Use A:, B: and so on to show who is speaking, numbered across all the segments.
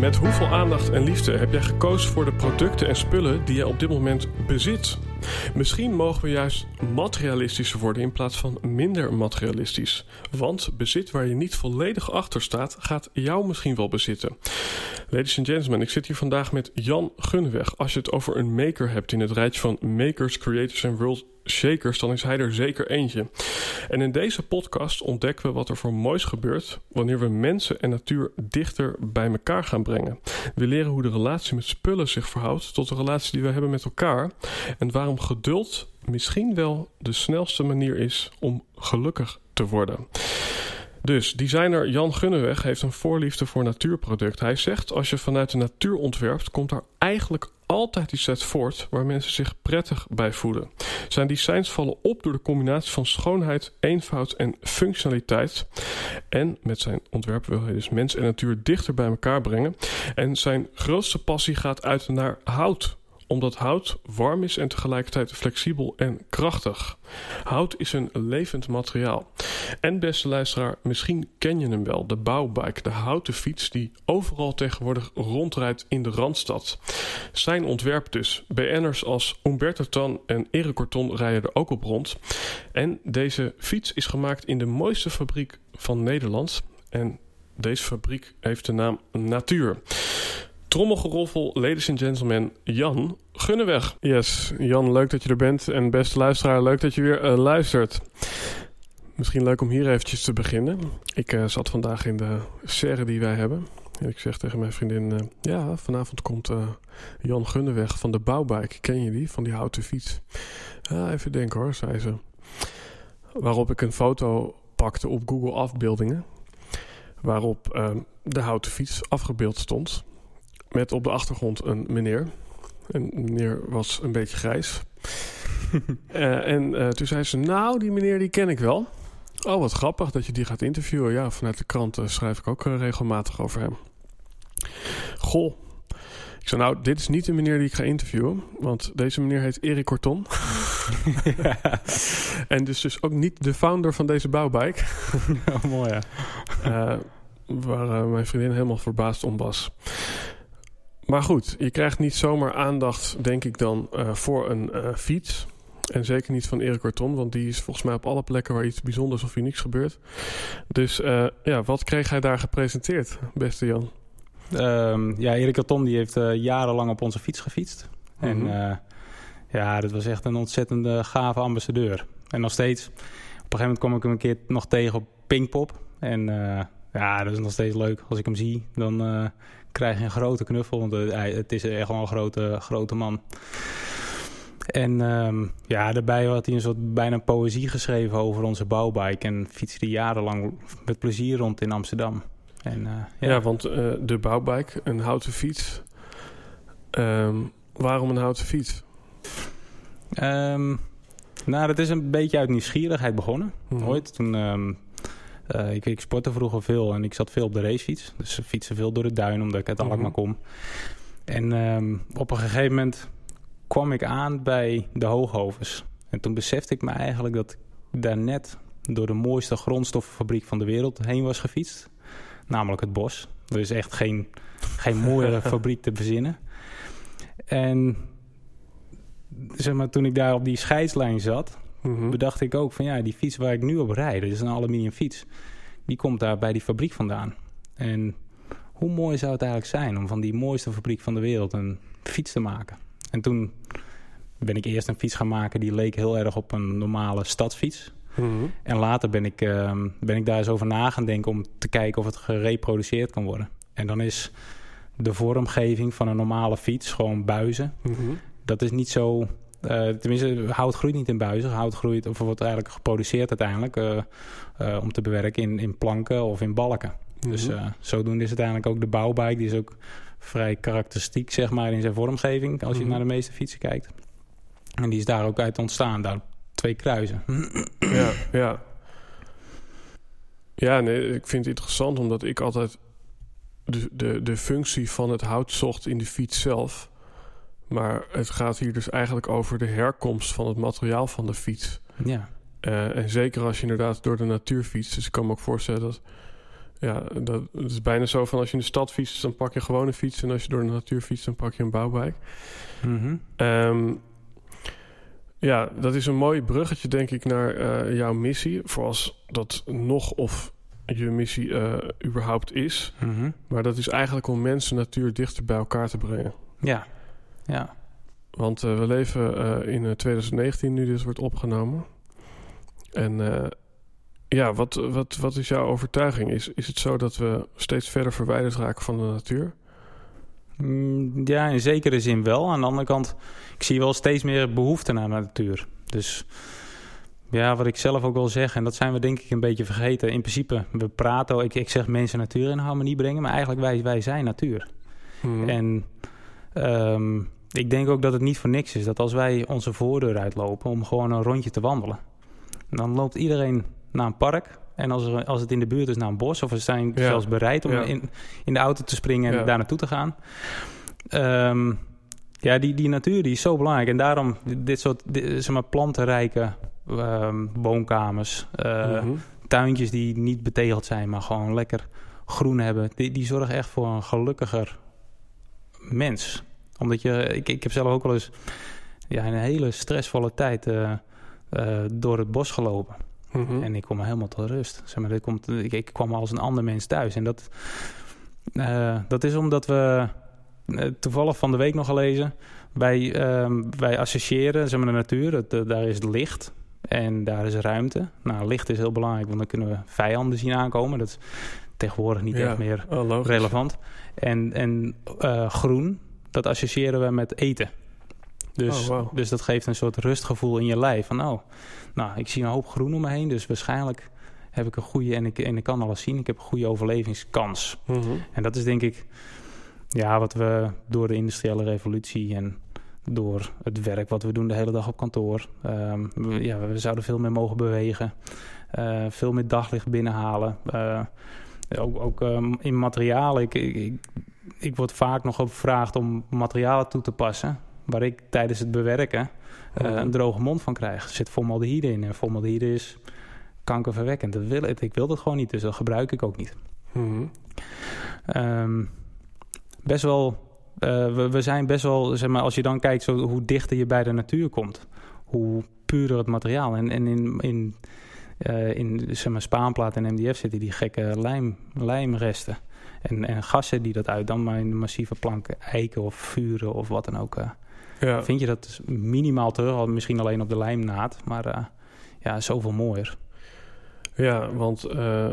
A: Met hoeveel aandacht en liefde heb jij gekozen voor de producten en spullen die jij op dit moment bezit? Misschien mogen we juist materialistischer worden in plaats van minder materialistisch. Want bezit waar je niet volledig achter staat, gaat jou misschien wel bezitten. Ladies and gentlemen, ik zit hier vandaag met Jan Gunneweg. Als je het over een maker hebt in het rijtje van makers, creators en world shakers, dan is hij er zeker eentje. En in deze podcast ontdekken we wat er voor moois gebeurt wanneer we mensen en natuur dichter bij elkaar gaan brengen. We leren hoe de relatie met spullen zich verhoudt tot de relatie die we hebben met elkaar en waarom geduld misschien wel de snelste manier is om gelukkig te worden. Dus designer Jan Gunneweg heeft een voorliefde voor natuurproduct. Hij zegt als je vanuit de natuur ontwerpt, komt daar eigenlijk altijd iets uit voort waar mensen zich prettig bij voelen. Zijn designs vallen op door de combinatie van schoonheid, eenvoud en functionaliteit. En met zijn ontwerp wil hij dus mens en natuur dichter bij elkaar brengen. En zijn grootste passie gaat uit naar hout omdat hout warm is en tegelijkertijd flexibel en krachtig. Hout is een levend materiaal. En beste luisteraar, misschien ken je hem wel, de bouwbike, de houten fiets die overal tegenwoordig rondrijdt in de Randstad. Zijn ontwerp dus. BN'ers als Umberto Tan en Erik Corton rijden er ook op rond. En deze fiets is gemaakt in de mooiste fabriek van Nederland. En deze fabriek heeft de naam Natuur. Trommelgeroffel, ladies and gentlemen, Jan Gunneweg. Yes, Jan, leuk dat je er bent. En beste luisteraar, leuk dat je weer uh, luistert. Misschien leuk om hier eventjes te beginnen. Ik uh, zat vandaag in de serre die wij hebben. En ik zeg tegen mijn vriendin... Uh, ja, vanavond komt Jan Gunneweg van de Bouwbike. Ken je die? Van die houten fiets. Even denken hoor, zei ze. Waarop ik een foto pakte op Google afbeeldingen. Waarop de houten fiets afgebeeld stond. Met op de achtergrond een meneer. En meneer was een beetje grijs. uh, en uh, toen zei ze, nou, die meneer die ken ik wel. Oh, wat grappig dat je die gaat interviewen. Ja, vanuit de krant uh, schrijf ik ook regelmatig over hem. Goh. Ik zei, nou, dit is niet de meneer die ik ga interviewen. Want deze meneer heet Erik Corton. ja. En dus dus ook niet de founder van deze bouwbike.
B: oh, mooi, ja.
A: waar mijn vriendin helemaal verbaasd om was. Maar goed, je krijgt niet zomaar aandacht, denk ik dan, uh, voor een uh, fiets. En zeker niet van Erik Corton, want die is volgens mij op alle plekken waar iets bijzonders of unieks gebeurt. Dus uh, ja, wat kreeg hij daar gepresenteerd, beste Jan?
B: Um, ja, Erik Corton die heeft jarenlang op onze fiets gefietst. Mm -hmm. En ja, dat was echt een ontzettende gave ambassadeur. En nog steeds, op een gegeven moment kom ik hem een keer nog tegen op Pinkpop. En ja, dat is nog steeds leuk. Als ik hem zie, dan krijg je een grote knuffel. Want het is echt wel een grote, grote man. En um, ja, daarbij had hij een soort bijna poëzie geschreven over onze bouwbike. En fietste jarenlang met plezier rond in Amsterdam. En, uh,
A: ja. ja. want uh, de bouwbike, een houten fiets. Um, waarom een houten fiets?
B: Um, nou, dat is een beetje uit nieuwsgierigheid begonnen. Mm -hmm. Ooit toen uh, ik, ik sportte vroeger veel en ik zat veel op de racefiets. Dus fietsen veel door de duin omdat ik uit Alkmaar mm kom. En um, op een gegeven moment kwam ik aan bij de Hooghovens. En toen besefte ik me eigenlijk dat ik daar net door de mooiste grondstoffenfabriek van de wereld heen was gefietst. Namelijk het bos. Er is echt geen, geen mooiere fabriek te verzinnen. En zeg maar, toen ik daar op die scheidslijn zat, Mm -hmm. bedacht ik ook van ja, die fiets waar ik nu op rijd, dat is een aluminium fiets. Die komt daar bij die fabriek vandaan. En hoe mooi zou het eigenlijk zijn om van die mooiste fabriek van de wereld een fiets te maken? En toen ben ik eerst een fiets gaan maken die leek heel erg op een normale stadsfiets.
A: Mhm.
B: En later ben ik, ehm, ben ik daar eens over na gaan denken om te kijken of het gereproduceerd kan worden. En dan is de vormgeving van een normale fiets gewoon buizen.
A: Mhm.
B: Dat is niet zo. Eh, tenminste, hout groeit niet in buizen. Hout groeit, of wordt eigenlijk geproduceerd uiteindelijk eh, eh, om te bewerken in, in planken of in balken. Dus
A: Mhm.
B: zodoende is uiteindelijk ook de bouwbike, die is ook vrij karakteristiek, zeg maar, in zijn vormgeving, als je
A: Mhm.
B: naar de meeste fietsen kijkt. En die is daar ook uit ontstaan, daar twee kruisen.
A: Ja, ja. Ja, nee, ik vind het interessant omdat ik altijd de, de, de functie van het hout zocht in de fiets zelf. Maar het gaat hier dus eigenlijk over de herkomst van het materiaal van de fiets.
B: Ja,
A: Eh, en zeker als je inderdaad door de natuur fietst. Dus ik kan me ook voorstellen dat... Ja, dat, het is bijna zo van als je in de stad fietst... dan pak je gewoon een fiets. En als je door de natuur fietst, dan pak je een bouwbike.
B: Mhm.
A: Ehm, ja, dat is een mooi bruggetje, denk ik, naar eh, jouw missie. Voor als dat nog of je missie eh, überhaupt is.
B: Mhm.
A: Maar dat is eigenlijk om mensen en natuur dichter bij elkaar te brengen.
B: ja, ja.
A: Want eh, we leven eh, in eh, 2019 nu dit wordt opgenomen. En eh, ja, wat, wat, wat is jouw overtuiging? Is, is het zo dat we steeds verder verwijderd raken van de natuur?
B: Mm, Ja, in zekere zin wel. Aan de andere kant, ik zie wel steeds meer behoefte naar de natuur. Dus ja, wat ik zelf ook wil zeggen, en dat zijn we denk ik een beetje vergeten. In principe, we praten, ik, ik zeg mensen natuur in harmonie brengen, maar eigenlijk wij, wij zijn natuur.
A: Mhm.
B: En ehm, ik denk ook dat het niet voor niks is dat als wij onze voordeur uitlopen om gewoon een rondje te wandelen, dan loopt iedereen naar een park. En als, er, als het in de buurt is naar een bos, of we zijn
A: Ja.
B: zelfs bereid om
A: Ja.
B: in, in de auto te springen en
A: Ja.
B: daar naartoe te gaan. Ehm, ja, die, die natuur die is zo belangrijk. En daarom dit soort dit, zeg maar, plantenrijke ehm, woonkamers, eh,
A: Mhm.
B: tuintjes die niet betegeld zijn, maar gewoon lekker groen hebben. Die, die zorgen echt voor een gelukkiger mens. Omdat je, ik, ik heb zelf ook wel eens ja, een hele stressvolle tijd eh, eh, door het bos gelopen.
A: Mhm.
B: En ik kom helemaal tot rust. Zeg maar, dit komt, ik, ik kwam als een ander mens thuis. En dat, eh, dat is omdat we toevallig van de week nog gelezen. Wij, ehm, wij associëren zeg maar, de natuur. Het, daar is licht en daar is ruimte. Nou, licht is heel belangrijk, want dan kunnen we vijanden zien aankomen. Dat is tegenwoordig niet
A: Ja.
B: echt meer
A: Oh,
B: relevant. En, en groen, dat associëren we met eten. Dus,
A: Oh,
B: dus dat geeft een soort rustgevoel in je lijf. Van oh, nou, ik zie een hoop groen om me heen. Dus waarschijnlijk heb ik een goede, en ik, en ik kan alles zien, ik heb een goede overlevingskans.
A: Mhm.
B: En dat is denk ik, ja, wat we door de industriële revolutie en door het werk wat we doen de hele dag op kantoor. ehm, we- ja, we zouden veel meer mogen bewegen. eh, veel meer daglicht binnenhalen. eh, ook ook ehm, in materialen. Ik, ik, ik, ik word vaak nog gevraagd om materialen toe te passen. Waar ik tijdens het bewerken eh,
A: Mhm.
B: een droge mond van krijg. Er zit formaldehyde in. En formaldehyde is kankerverwekkend. Dat wil, ik wil dat gewoon niet, dus dat gebruik ik ook niet.
A: Mhm.
B: Ehm, best wel, eh, we, we zijn best wel, zeg maar, als je dan kijkt zo, hoe dichter je bij de natuur komt, hoe puurder het materiaal. En, en in, in, eh, in zeg maar, spaanplaat en MDF zitten die gekke lijm, lijmresten. En, en gassen die dat uit, dan maar in de massieve planken, eiken of vuren of wat dan ook. eh,
A: Ja.
B: Vind je dat dus minimaal terug, al misschien alleen op de lijmnaad, maar eh, ja, zoveel mooier.
A: Ja, want eh,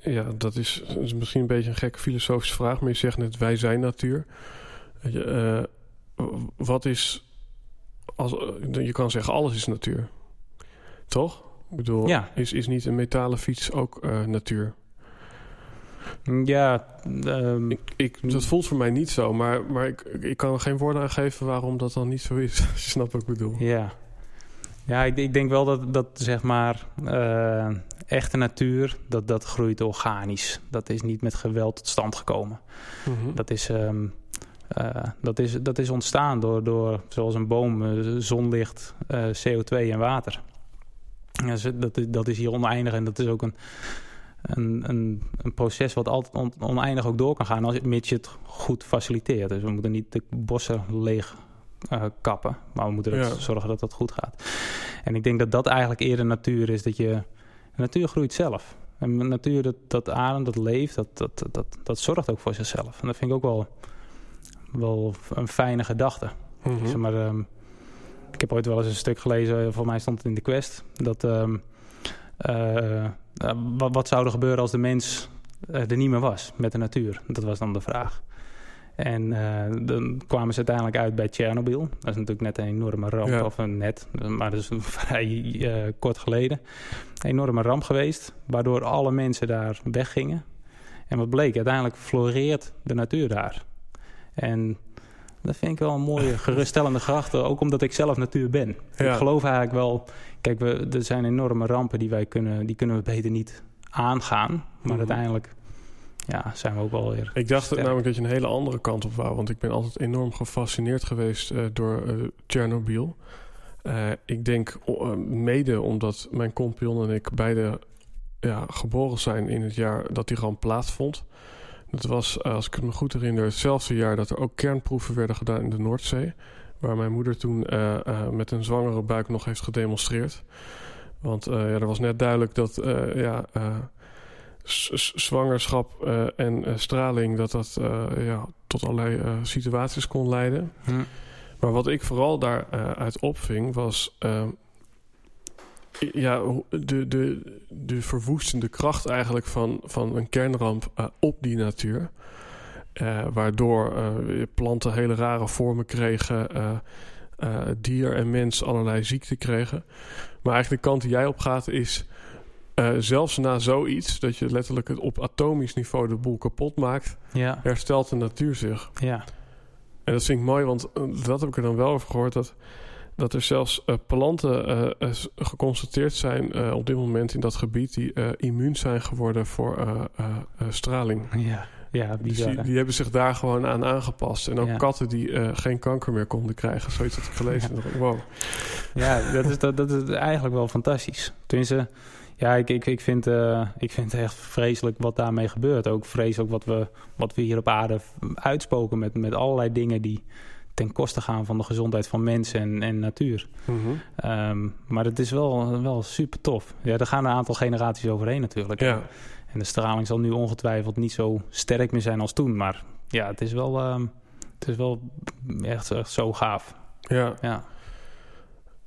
A: ja, dat is, dat is misschien een beetje een gekke filosofische vraag, maar je zegt net wij zijn natuur. Wat is, als, je kan zeggen alles is natuur, toch? Ik bedoel,
B: Ja.
A: is, is niet een metalen fiets ook natuur?
B: Ja, ehm,
A: Ik, dat voelt voor mij niet zo, maar, maar ik, ik kan er geen woorden aan geven waarom dat dan niet zo is. Als je snapt wat ik bedoel.
B: Ja, ja ik, ik denk wel dat, dat zeg maar eh, echte natuur, dat, dat groeit organisch. Dat is niet met geweld tot stand gekomen.
A: Mhm.
B: Dat is, ehm, eh, dat is, dat is ontstaan door, door zoals een boom, eh, zonlicht, eh, CO2 en water. Dat, dat is hier oneindig en dat is ook een, een, een, een proces wat altijd on- oneindig ook door kan gaan, als, mits je het goed faciliteert. Dus we moeten niet de bossen leeg eh, kappen, maar we moeten
A: Ja.
B: zorgen dat dat goed gaat. En ik denk dat dat eigenlijk eerder natuur is, dat je... De natuur groeit zelf. En natuur, dat, dat ademt, dat leeft, dat, dat, dat, dat zorgt ook voor zichzelf. En dat vind ik ook wel, wel een fijne gedachte.
A: Mhm.
B: Zeg maar, ehm, ik heb ooit wel eens een stuk gelezen, voor mij stond het in de Quest, dat ehm, eh, eh, wat, wat zou er gebeuren als de mens eh, er niet meer was met de natuur? Dat was dan de vraag. En eh, dan kwamen ze uiteindelijk uit bij Tsjernobyl. Dat is natuurlijk net een enorme ramp,
A: Ja.
B: of een net, maar dat is vrij kort geleden. Een enorme ramp geweest, waardoor alle mensen daar weggingen. En wat bleek, uiteindelijk floreert de natuur daar. En dat vind ik wel een mooie, geruststellende gedachte, ook omdat ik zelf natuur ben.
A: Ja.
B: Ik geloof eigenlijk wel, kijk, we, er zijn enorme rampen die wij kunnen, die kunnen we beter niet aangaan. Maar
A: Mhm.
B: uiteindelijk ja, zijn we ook wel weer
A: Ik dacht
B: sterk.
A: namelijk dat je een hele andere kant op wou. Want ik ben altijd enorm gefascineerd geweest eh, door eh Tsjernobyl. Eh, ik denk mede omdat mijn compagnon en ik beide ja, geboren zijn in het jaar dat die ramp plaatsvond. Dat was, eh, als ik het me goed herinner, hetzelfde jaar dat er ook kernproeven werden gedaan in de Noordzee. Waar mijn moeder toen eh, eh, met een zwangere buik nog heeft gedemonstreerd. Want ja, er was net duidelijk dat ja, zwangerschap en straling... dat dat ja, tot allerlei situaties kon leiden.
B: Hm.
A: Maar wat ik vooral daaruit uit opving was... ja, de, de, de verwoestende kracht eigenlijk van, van een kernramp eh, op die natuur. Eh, waardoor eh, planten hele rare vormen kregen... dier en mens allerlei ziekten kregen. Maar eigenlijk de kant die jij op gaat is... zelfs na zoiets, dat je letterlijk het op atomisch niveau de boel kapot maakt...
B: Ja,
A: herstelt de natuur zich.
B: ja.
A: En dat vind ik mooi, want dat heb ik er dan wel over gehoord... dat, dat er zelfs eh, planten eh, eh, geconstateerd zijn op dit moment in dat gebied... die immuun zijn geworden voor straling.
B: Ja, ja
A: Dus die, die hebben zich daar gewoon aan aangepast. En ook
B: Ja.
A: katten die geen kanker meer konden krijgen. Zoiets had ik gelezen. Ik, Wow.
B: Ja, dat is, dat, dat is eigenlijk wel fantastisch. Tenminste, ja, ik, ik, ik, vind, ik vind het echt vreselijk wat daarmee gebeurt. Ook vreselijk wat we, wat we hier op aarde uitspoken met, met allerlei dingen die ten koste gaan van de gezondheid van mensen en, en natuur.
A: Mhm.
B: Ehm, maar het is wel, wel super tof. Ja, er gaan een aantal generaties overheen natuurlijk.
A: Ja.
B: En de straling zal nu ongetwijfeld niet zo sterk meer zijn als toen. Maar ja, het is wel, ehm, het is wel echt, echt zo gaaf.
A: ja.
B: Ja.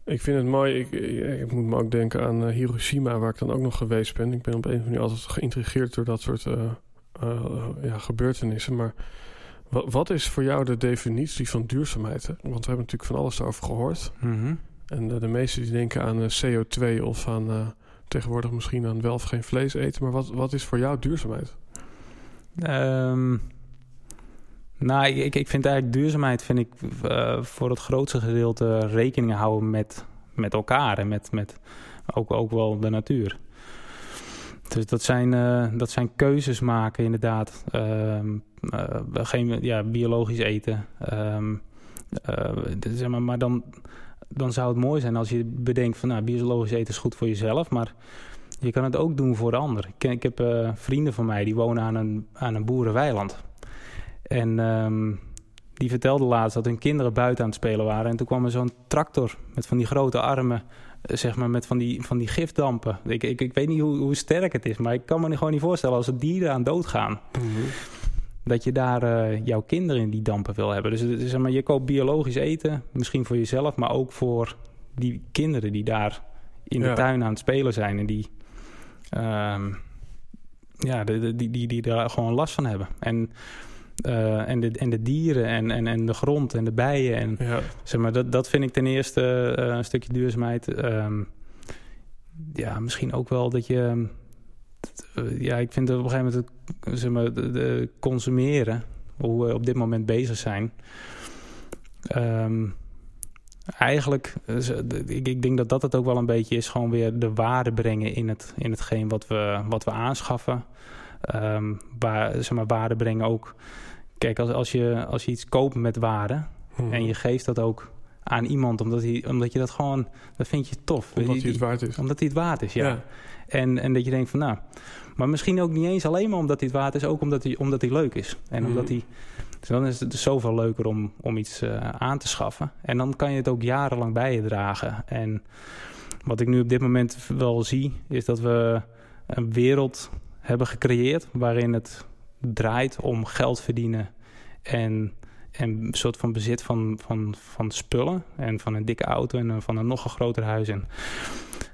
A: Ik vind het mooi. Ik, ik, ik moet me ook denken aan eh, Hiroshima, waar ik dan ook nog geweest ben. Ik ben op een of andere manier altijd geïntrigeerd door dat soort eh, eh, ja, gebeurtenissen. Maar wat, is voor jou de definitie van duurzaamheid? Hè? Want we hebben natuurlijk van alles over gehoord.
B: Mhm.
A: En eh, de meesten die denken aan eh, CO2 of aan eh, tegenwoordig misschien aan wel of geen vlees eten. Maar wat, wat is voor jou duurzaamheid?
B: Ehm, nou, ik, ik- vind eigenlijk duurzaamheid vind ik, voor het grootste gedeelte rekening houden met, met elkaar en met, met ook, ook wel de natuur. Dus dat zijn, eh, dat zijn keuzes maken, inderdaad. Eh, geen ja, biologisch eten. Ehm, eh, zeg maar, maar dan, dan zou het mooi zijn als je bedenkt van nou, biologisch eten is goed voor jezelf, maar je kan het ook doen voor de ander. Ik, heb vrienden van mij die wonen aan een, aan een boerenweiland. En ehm, die vertelde laatst dat hun kinderen buiten aan het spelen waren. En toen kwam er zo'n tractor met van die grote armen, zeg maar met van die, van die gifdampen. Ik, ik, ik weet niet hoe, hoe sterk het is, maar ik kan me gewoon niet voorstellen als er dieren aan doodgaan. Dat je daar eh, jouw kinderen in die dampen wil hebben. Dus zeg maar, je koopt biologisch eten, misschien voor jezelf, maar ook voor die kinderen die daar in de
A: Ja.
B: tuin aan het spelen zijn. En die, ehm, ja, de, de- die, die, die daar gewoon last van hebben. En, eh, en, de, en de dieren en, en, en de grond en de bijen. En,
A: Ja.
B: zeg maar, dat, dat vind ik ten eerste eh, een stukje duurzaamheid. Ehm, ja, misschien ook wel dat je... eh, ja, ik vind het op een gegeven moment het, zeg maar, de, de consumeren, hoe we op dit moment bezig zijn. Ehm, eigenlijk, ik, ik denk dat dat het ook wel een beetje is, gewoon weer de waarde brengen in, het, in hetgeen wat we, wat we aanschaffen. Ehm, waar, zeg maar, waarde brengen ook. Kijk, als, als, je, als je iets koopt met waarde
A: Mhm.
B: en je geeft dat ook aan iemand, omdat, hij, omdat je dat gewoon, dat vind je tof.
A: Omdat hij het waard is.
B: omdat hij het waard is, ja.
A: Ja.
B: En, en dat je denkt van nou, maar misschien ook niet eens alleen maar omdat hij het waard is, ook omdat hij, omdat hij leuk is. En
A: Mhm.
B: omdat hij, dus dan is het dus zoveel leuker om, om iets eh, aan te schaffen. En dan kan je het ook jarenlang bij je dragen. En wat ik nu op dit moment wel zie, is dat we een wereld hebben gecreëerd waarin het draait om geld verdienen en, en een soort van bezit van, van, van spullen en van een dikke auto en van een nog een groter huis en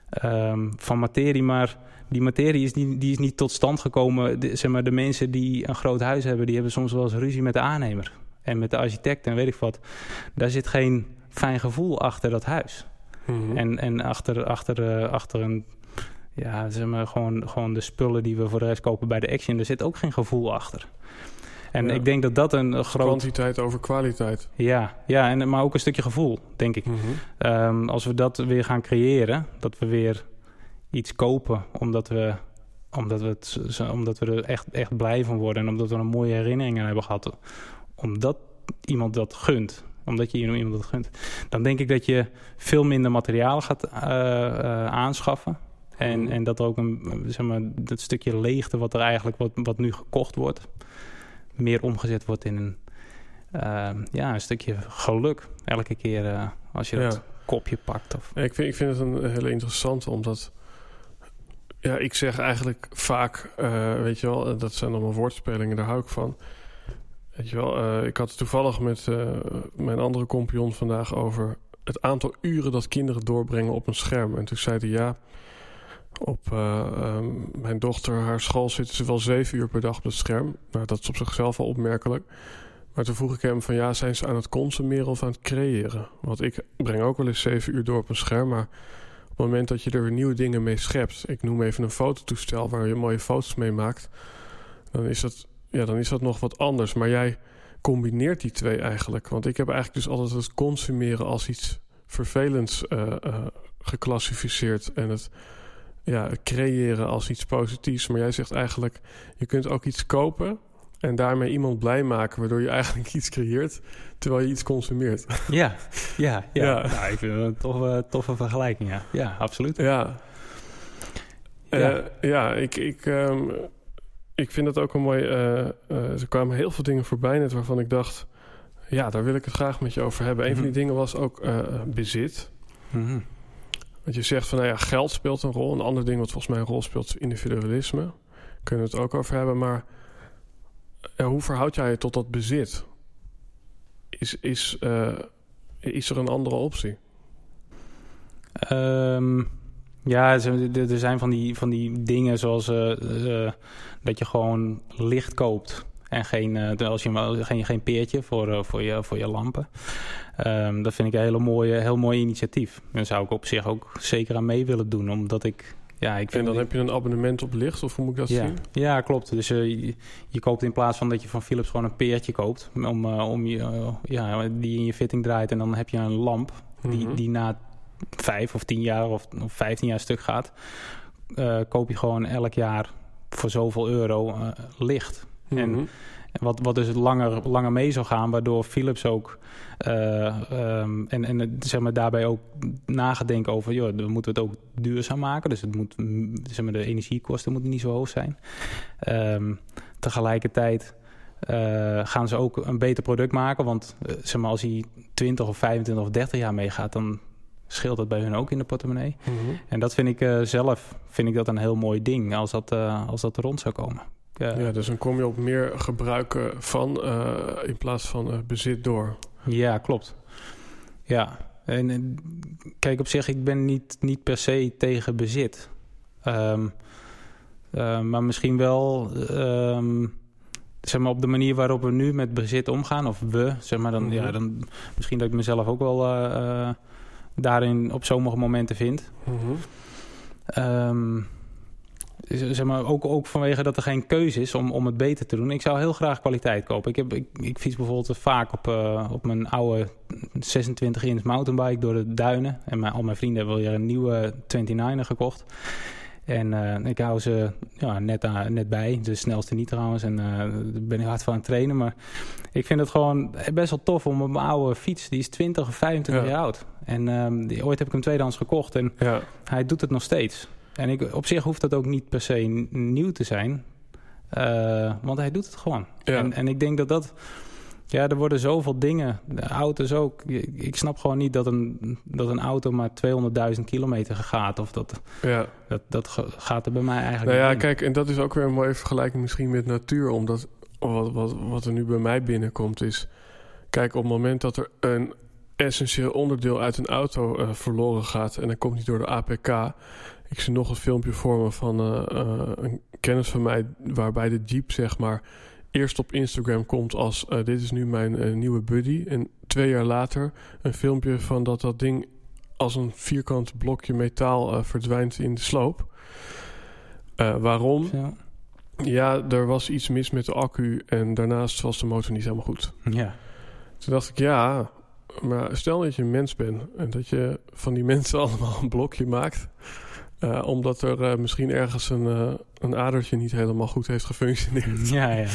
B: ehm, van materie, maar die materie is, die, die is niet tot stand gekomen. De, zeg maar, de mensen die een groot huis hebben, die hebben soms wel eens ruzie met de aannemer en met de architect en weet ik wat. Daar zit geen fijn gevoel achter dat huis. Mhm. En, en achter, achter, uh, achter een ja, zeg maar, gewoon, gewoon de spullen die we voor de rest kopen bij de Action, er zit ook geen gevoel achter. En ik denk dat dat een groot...
A: Kwantiteit over kwaliteit.
B: Ja, ja en, maar ook een stukje gevoel, denk ik.
A: Mhm.
B: Ehm, als we dat weer gaan creëren, dat we weer iets kopen omdat we, omdat we, het, omdat we er echt, echt blij van worden... en omdat we een mooie herinneringen hebben gehad, omdat iemand dat gunt omdat je iemand dat gunt. Dan denk ik dat je veel minder materialen gaat uh, uh, aanschaffen. En, mhm. en dat er ook een, zeg maar, dat stukje leegte wat er eigenlijk, wat, wat nu gekocht wordt, meer omgezet wordt in een, uh, ja, een stukje geluk. Elke keer uh, als je dat kopje pakt. Of...
A: ik, vind, ik vind het een hele interessante, omdat ja, ik zeg eigenlijk vaak, uh, weet je wel, dat zijn allemaal woordspelingen, daar hou ik van. Weet je wel, ik had het toevallig met mijn andere kompion vandaag over het aantal uren dat kinderen doorbrengen op een scherm. En toen zei hij ja op uh, um, mijn dochter, haar school zitten ze wel zeven uur per dag op het scherm. Nou, dat is op zichzelf al opmerkelijk. Maar toen vroeg ik hem van ja, zijn ze aan het consumeren of aan het creëren? Want ik breng ook wel eens zeven uur door op een scherm, maar op het moment dat je er weer nieuwe dingen mee schept, ik noem even een fototoestel waar je mooie foto's mee maakt, dan is dat, ja, dan is dat nog wat anders. Maar jij combineert die twee eigenlijk. Want ik heb eigenlijk dus altijd het consumeren als iets vervelends uh, geclassificeerd en het ja, creëren als iets positiefs. Maar jij zegt eigenlijk, je kunt ook iets kopen en daarmee iemand blij maken, waardoor je eigenlijk iets creëert terwijl je iets consumeert.
B: Ja, ja, ja. ja. Nou, ik vind het een toffe, toffe vergelijking, ja. Ja, absoluut.
A: Ja, ja, uh, ja ik, ik, um, ik vind het ook een mooi... Uh, uh, er kwamen heel veel dingen voorbij net waarvan ik dacht... ja, daar wil ik het graag met je over hebben. Een van die mhm. dingen was ook bezit.
B: Mm
A: want je zegt van nou ja, geld speelt een rol. Een ander ding wat volgens mij een rol speelt is individualisme. Kunnen we het ook over hebben. Maar ja, hoe verhoud jij je tot dat bezit? Is, is, uh, is er een andere optie?
B: Um, ja, er zijn van die, van die dingen zoals uh, dat je gewoon licht koopt. En geen, uh, als je, geen, geen peertje voor, uh, voor, je, voor je lampen. Um, dat vind ik een hele mooie, heel mooi initiatief. Daar zou ik op zich ook zeker aan mee willen doen. Omdat ik ja, ik
A: en dan heb je een abonnement op licht, of hoe moet ik dat
B: ja.
A: zien?
B: Ja, klopt. Dus uh, je, je, koopt in plaats van dat je van Philips gewoon een peertje koopt... om, uh, om je, uh, ja, die in je fitting draait en dan heb je een lamp... die, mm -hmm. die na vijf of tien jaar of, of vijftien jaar stuk gaat... koop je gewoon elk jaar voor zoveel euro licht. Mm -hmm. En wat, wat dus langer, langer mee zou gaan, waardoor Philips ook uh, um, en, en zeg maar, daarbij ook nagedenken over, joh, we moeten het ook duurzaam maken. Dus het moet, zeg maar, de energiekosten moeten niet zo hoog zijn. Um, tegelijkertijd uh, gaan ze ook een beter product maken. Want uh, zeg maar, als hij 20 of 25 of 30 jaar meegaat, dan scheelt dat bij hun ook in de portemonnee.
A: Mm -hmm.
B: En dat vind ik zelf vind ik dat een heel mooi ding als dat, als dat rond zou komen.
A: Ja. ja, dus dan kom je op meer gebruiken van uh, in plaats van uh, bezit door.
B: Ja, klopt. Ja, en, kijk op zich, ik ben niet, niet per se tegen bezit. Um, uh, maar misschien wel um, zeg maar op de manier waarop we nu met bezit omgaan, of we, zeg maar dan, mm -hmm. ja, dan misschien dat ik mezelf ook wel daarin op sommige momenten vind.
A: Mm -hmm.
B: um, zeg maar, ook, ook vanwege dat er geen keuze is om, om het beter te doen. Ik zou heel graag kwaliteit kopen. Ik, heb, ik, ik fiets bijvoorbeeld vaak op, uh, op mijn oude 26 inch mountainbike door de duinen. En mijn, al mijn vrienden hebben weer een nieuwe 29er gekocht. En uh, ik hou ze ja, net, net bij. De snelste niet trouwens. En uh, daar ben ik hard van aan het trainen. Maar ik vind het gewoon best wel tof om op mijn oude fiets. Die is 20 of 25 ja. jaar oud. En um, die, ooit heb ik hem tweedehands gekocht. En
A: ja.
B: hij doet het nog steeds. En ik, op zich hoeft dat ook niet per se nieuw te zijn. Uh, want hij doet het gewoon.
A: Ja.
B: En, en ik denk dat dat... Ja, er worden zoveel dingen. De auto's ook. Ik snap gewoon niet dat een, dat een auto maar 200.000 kilometer gaat. Of dat,
A: Ja.
B: dat, dat gaat er bij mij eigenlijk
A: Nou ja,
B: in.
A: kijk, en dat is ook weer een mooie vergelijking misschien met natuur. Omdat wat, wat, wat er nu bij mij binnenkomt is... Kijk, op het moment dat er een essentieel onderdeel uit een auto eh, verloren gaat... en dat komt niet door de APK... Ik zie nog een filmpje voor me van eh, eh, een kennis van mij... waarbij de Jeep, zeg maar, eerst op Instagram komt als... eh, dit is nu mijn nieuwe buddy. En twee jaar later een filmpje van dat dat ding... als een vierkant blokje metaal verdwijnt in de sloop. Waarom?
B: Zo.
A: Ja, er was iets mis met de accu en daarnaast was de motor niet helemaal goed.
B: Ja.
A: Toen dacht ik, ja, maar stel dat je een mens bent en dat je van die mensen allemaal een blokje maakt. Eh, omdat er eh, misschien ergens een, eh, een adertje niet helemaal goed heeft gefunctioneerd.
B: Ja, ja,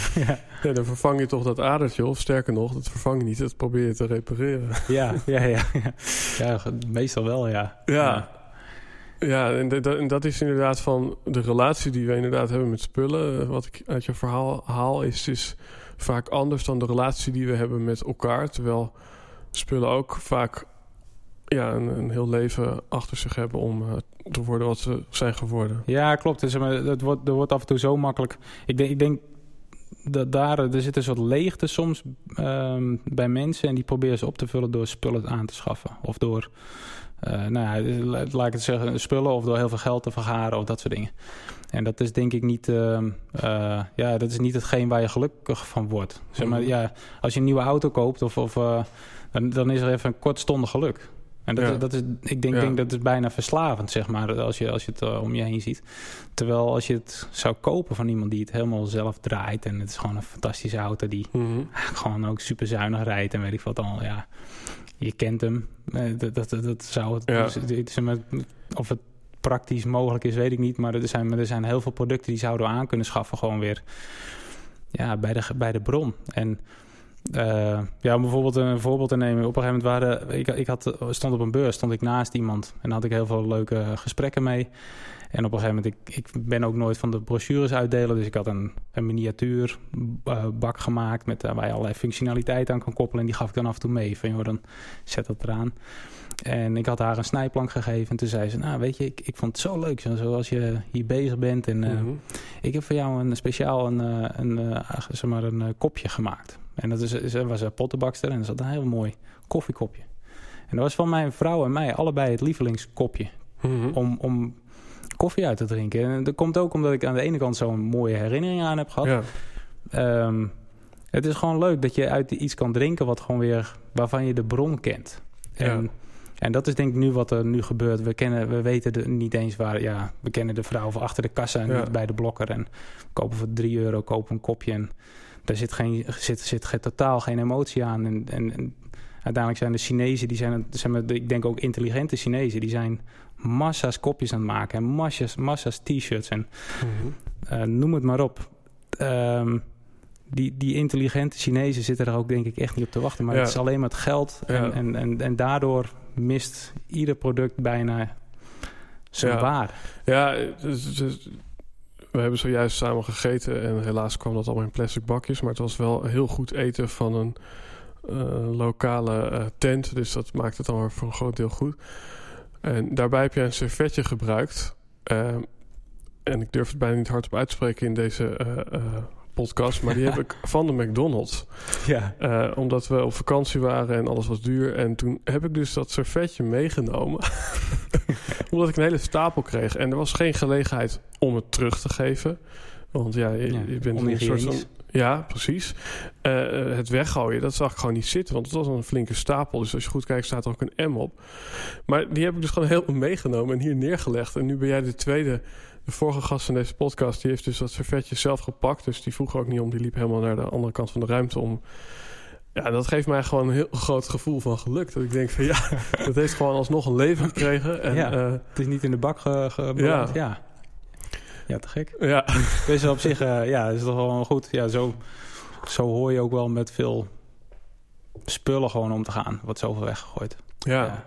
B: ja.
A: Dan vervang je toch dat adertje, of sterker nog, dat vervang je niet, dat probeer je te repareren.
B: Ja, ja, ja. ja. ja meestal wel, ja.
A: Ja. Ja, en, dat is inderdaad van de relatie die we inderdaad hebben met spullen. Wat ik uit je verhaal haal, is, is vaak anders dan de relatie die we hebben met elkaar. Terwijl spullen ook vaak ja, een, een heel leven achter zich hebben om eh, te worden wat ze zijn geworden.
B: Ja, klopt. Dus, maar, het wordt, er wordt af en toe zo makkelijk. Ik denk, ik denk dat daar er zit een soort leegte soms ehm, bij mensen en die proberen ze op te vullen door spullen aan te schaffen of door, eh, nou ja, la- laat ik het zeggen, spullen of door heel veel geld te vergaren of dat soort dingen. En dat is denk ik niet, ehm, eh, ja, dat is niet hetgeen waar je gelukkig van wordt. Zeg maar,
A: Mhm.
B: ja, als je een nieuwe auto koopt of, of dan, dan is er even een kortstondig geluk. En dat,
A: Ja.
B: is, dat is, ik denk,
A: Ja.
B: denk dat is bijna verslavend, zeg maar, als je, als je het eh, om je heen ziet. Terwijl als je het zou kopen van iemand die het helemaal zelf draait... en het is gewoon een fantastische auto die
A: Mhm.
B: gewoon ook super zuinig rijdt... en weet ik wat al, ja, je kent hem. Eh, Dat, dat, dat zou het,
A: Ja.
B: dus of het praktisch mogelijk is, weet ik niet. Maar er zijn, er zijn heel veel producten die zouden we aan kunnen schaffen... gewoon weer ja, bij, de, bij de bron. En... eh, ja, om bijvoorbeeld een voorbeeld te nemen. Op een gegeven moment waren ik, ik had, stond op een beurs, stond ik naast iemand en daar had ik heel veel leuke gesprekken mee. En op een gegeven moment, ik, ik ben ook nooit van de brochures uitdelen, dus ik had een, een miniatuur eh, bak gemaakt met, eh, waar je allerlei functionaliteit aan kan koppelen. En die gaf ik dan af en toe mee. Van joh, dan zet dat eraan. En ik had haar een snijplank gegeven. En toen zei ze, nou weet je, ik, ik vond het zo leuk. Zo, zoals je hier bezig bent. En
A: Mhm.
B: ik heb voor jou een speciaal een, een, zeg maar een kopje gemaakt. En dat is, is, was een pottenbakster en er zat een heel mooi koffiekopje. En dat was van mijn vrouw en mij allebei het lievelingskopje
A: Mhm.
B: om, om koffie uit te drinken. En dat komt ook omdat ik aan de ene kant zo'n mooie herinnering aan heb gehad.
A: Ja.
B: Ehm, het is gewoon leuk dat je uit iets kan drinken wat gewoon weer, waarvan je de bron kent. En,
A: Ja.
B: en dat is denk ik nu wat er nu gebeurt. We, kennen, we weten de, niet eens waar, ja, we kennen de vrouw van achter de kassa en
A: Ja.
B: niet bij de blokker. En kopen voor 3 euro, kopen een kopje en daar zit, geen, zit, zit geen, totaal geen emotie aan. En, en, en uiteindelijk zijn de Chinezen, die zijn, zijn maar, ik denk ook intelligente Chinezen, die zijn massa's kopjes aan het maken en massa's, massa's t-shirts en
A: Mhm.
B: eh, noem het maar op. Ehm, die, die intelligente Chinezen zitten er ook denk ik echt niet op te wachten. Maar
A: Ja.
B: het is alleen maar het geld. En,
A: Ja.
B: en, en, en daardoor mist ieder product bijna zijn
A: Ja.
B: waarde.
A: Ja, dus- dus- we hebben zojuist samen gegeten en helaas kwam dat allemaal in plastic bakjes. Maar het was wel heel goed eten van een eh, lokale eh, tent. Dus dat maakt het weer voor een groot deel goed. En daarbij heb je een servetje gebruikt. Ehm, en ik durf het bijna niet hardop uit te spreken in deze eh, podcast. Maar die heb ik van de McDonald's.
B: Ja.
A: Eh, omdat we op vakantie waren en alles was duur. En toen heb ik dus dat servetje meegenomen. omdat ik een hele stapel kreeg. En er was geen gelegenheid om het terug te geven. Want ja, je,
B: Ja,
A: je bent een soort van... Ja, precies. Eh, het weggooien, dat zag ik gewoon niet zitten. Want het was een flinke stapel. Dus als je goed kijkt, staat er ook een M op. Maar die heb ik dus gewoon helemaal meegenomen en hier neergelegd. En nu ben jij de tweede... De vorige gast van deze podcast, die heeft dus dat servetje zelf gepakt. Dus die vroeg ook niet om. Die liep helemaal naar de andere kant van de ruimte om. Ja, dat geeft mij gewoon een heel groot gevoel van geluk. Dat ik denk van ja, dat heeft gewoon alsnog een leven gekregen. En
B: Ja.
A: ja,
B: Het is niet in de bak ge, ge- beland. Ja. ja. te gek.
A: ja.
B: Dus op zich, eh, ja, is toch wel goed. Ja, zo, zo hoor je ook wel met veel spullen gewoon om te gaan. Wordt zoveel weggegooid.
A: ja.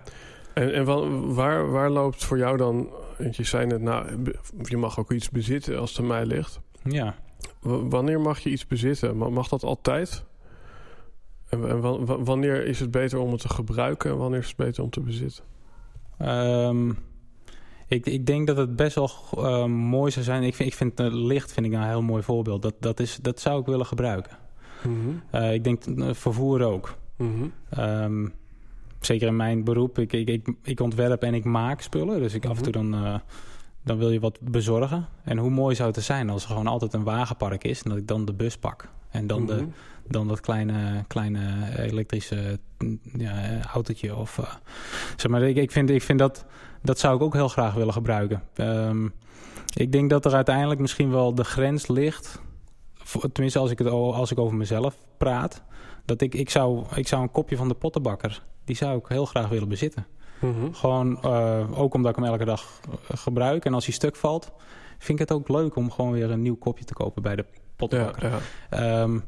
A: En, en wa- waar, waar loopt voor jou dan... Want je zei net, nou, je mag ook iets bezitten als het aan mij ligt.
B: Ja.
A: W- wanneer mag je iets bezitten? Ma- Mag dat altijd? En, en wa- wa- wanneer is het beter om het te gebruiken en wanneer is het beter om te bezitten?
B: Ehm, ik, ik denk dat het best wel eh, mooi zou zijn. Ik vind, ik vind eh, licht vind ik een heel mooi voorbeeld. Dat, dat, is, dat zou ik willen gebruiken.
A: Mhm.
B: Eh, ik denk eh, vervoer ook. Ehm, zeker in mijn beroep. Ik, ik, ik, ik ontwerp en ik maak spullen. Dus ik af en toe dan, eh, dan wil je wat bezorgen. En hoe mooi zou het zijn als er gewoon altijd een wagenpark is. En dat ik dan de bus pak. En dan, de,
A: Mhm.
B: dan dat kleine, kleine elektrische mm, ja, autootje. Of, eh, zeg maar, ik, ik, vind, ik vind dat, dat zou ik ook heel graag willen gebruiken. Ehm, ik denk dat er uiteindelijk misschien wel de grens ligt. Tenminste, als ik, het, als ik over mezelf praat. Dat ik, ik, zou, ik zou een kopje van de pottenbakker. Die zou ik heel graag willen bezitten.
A: Mhm.
B: Gewoon eh, ook omdat ik hem elke dag eh, gebruik. En als hij stuk valt, vind ik het ook leuk om gewoon weer een nieuw kopje te kopen bij de pottenbakker.
A: ja.
B: Ehm,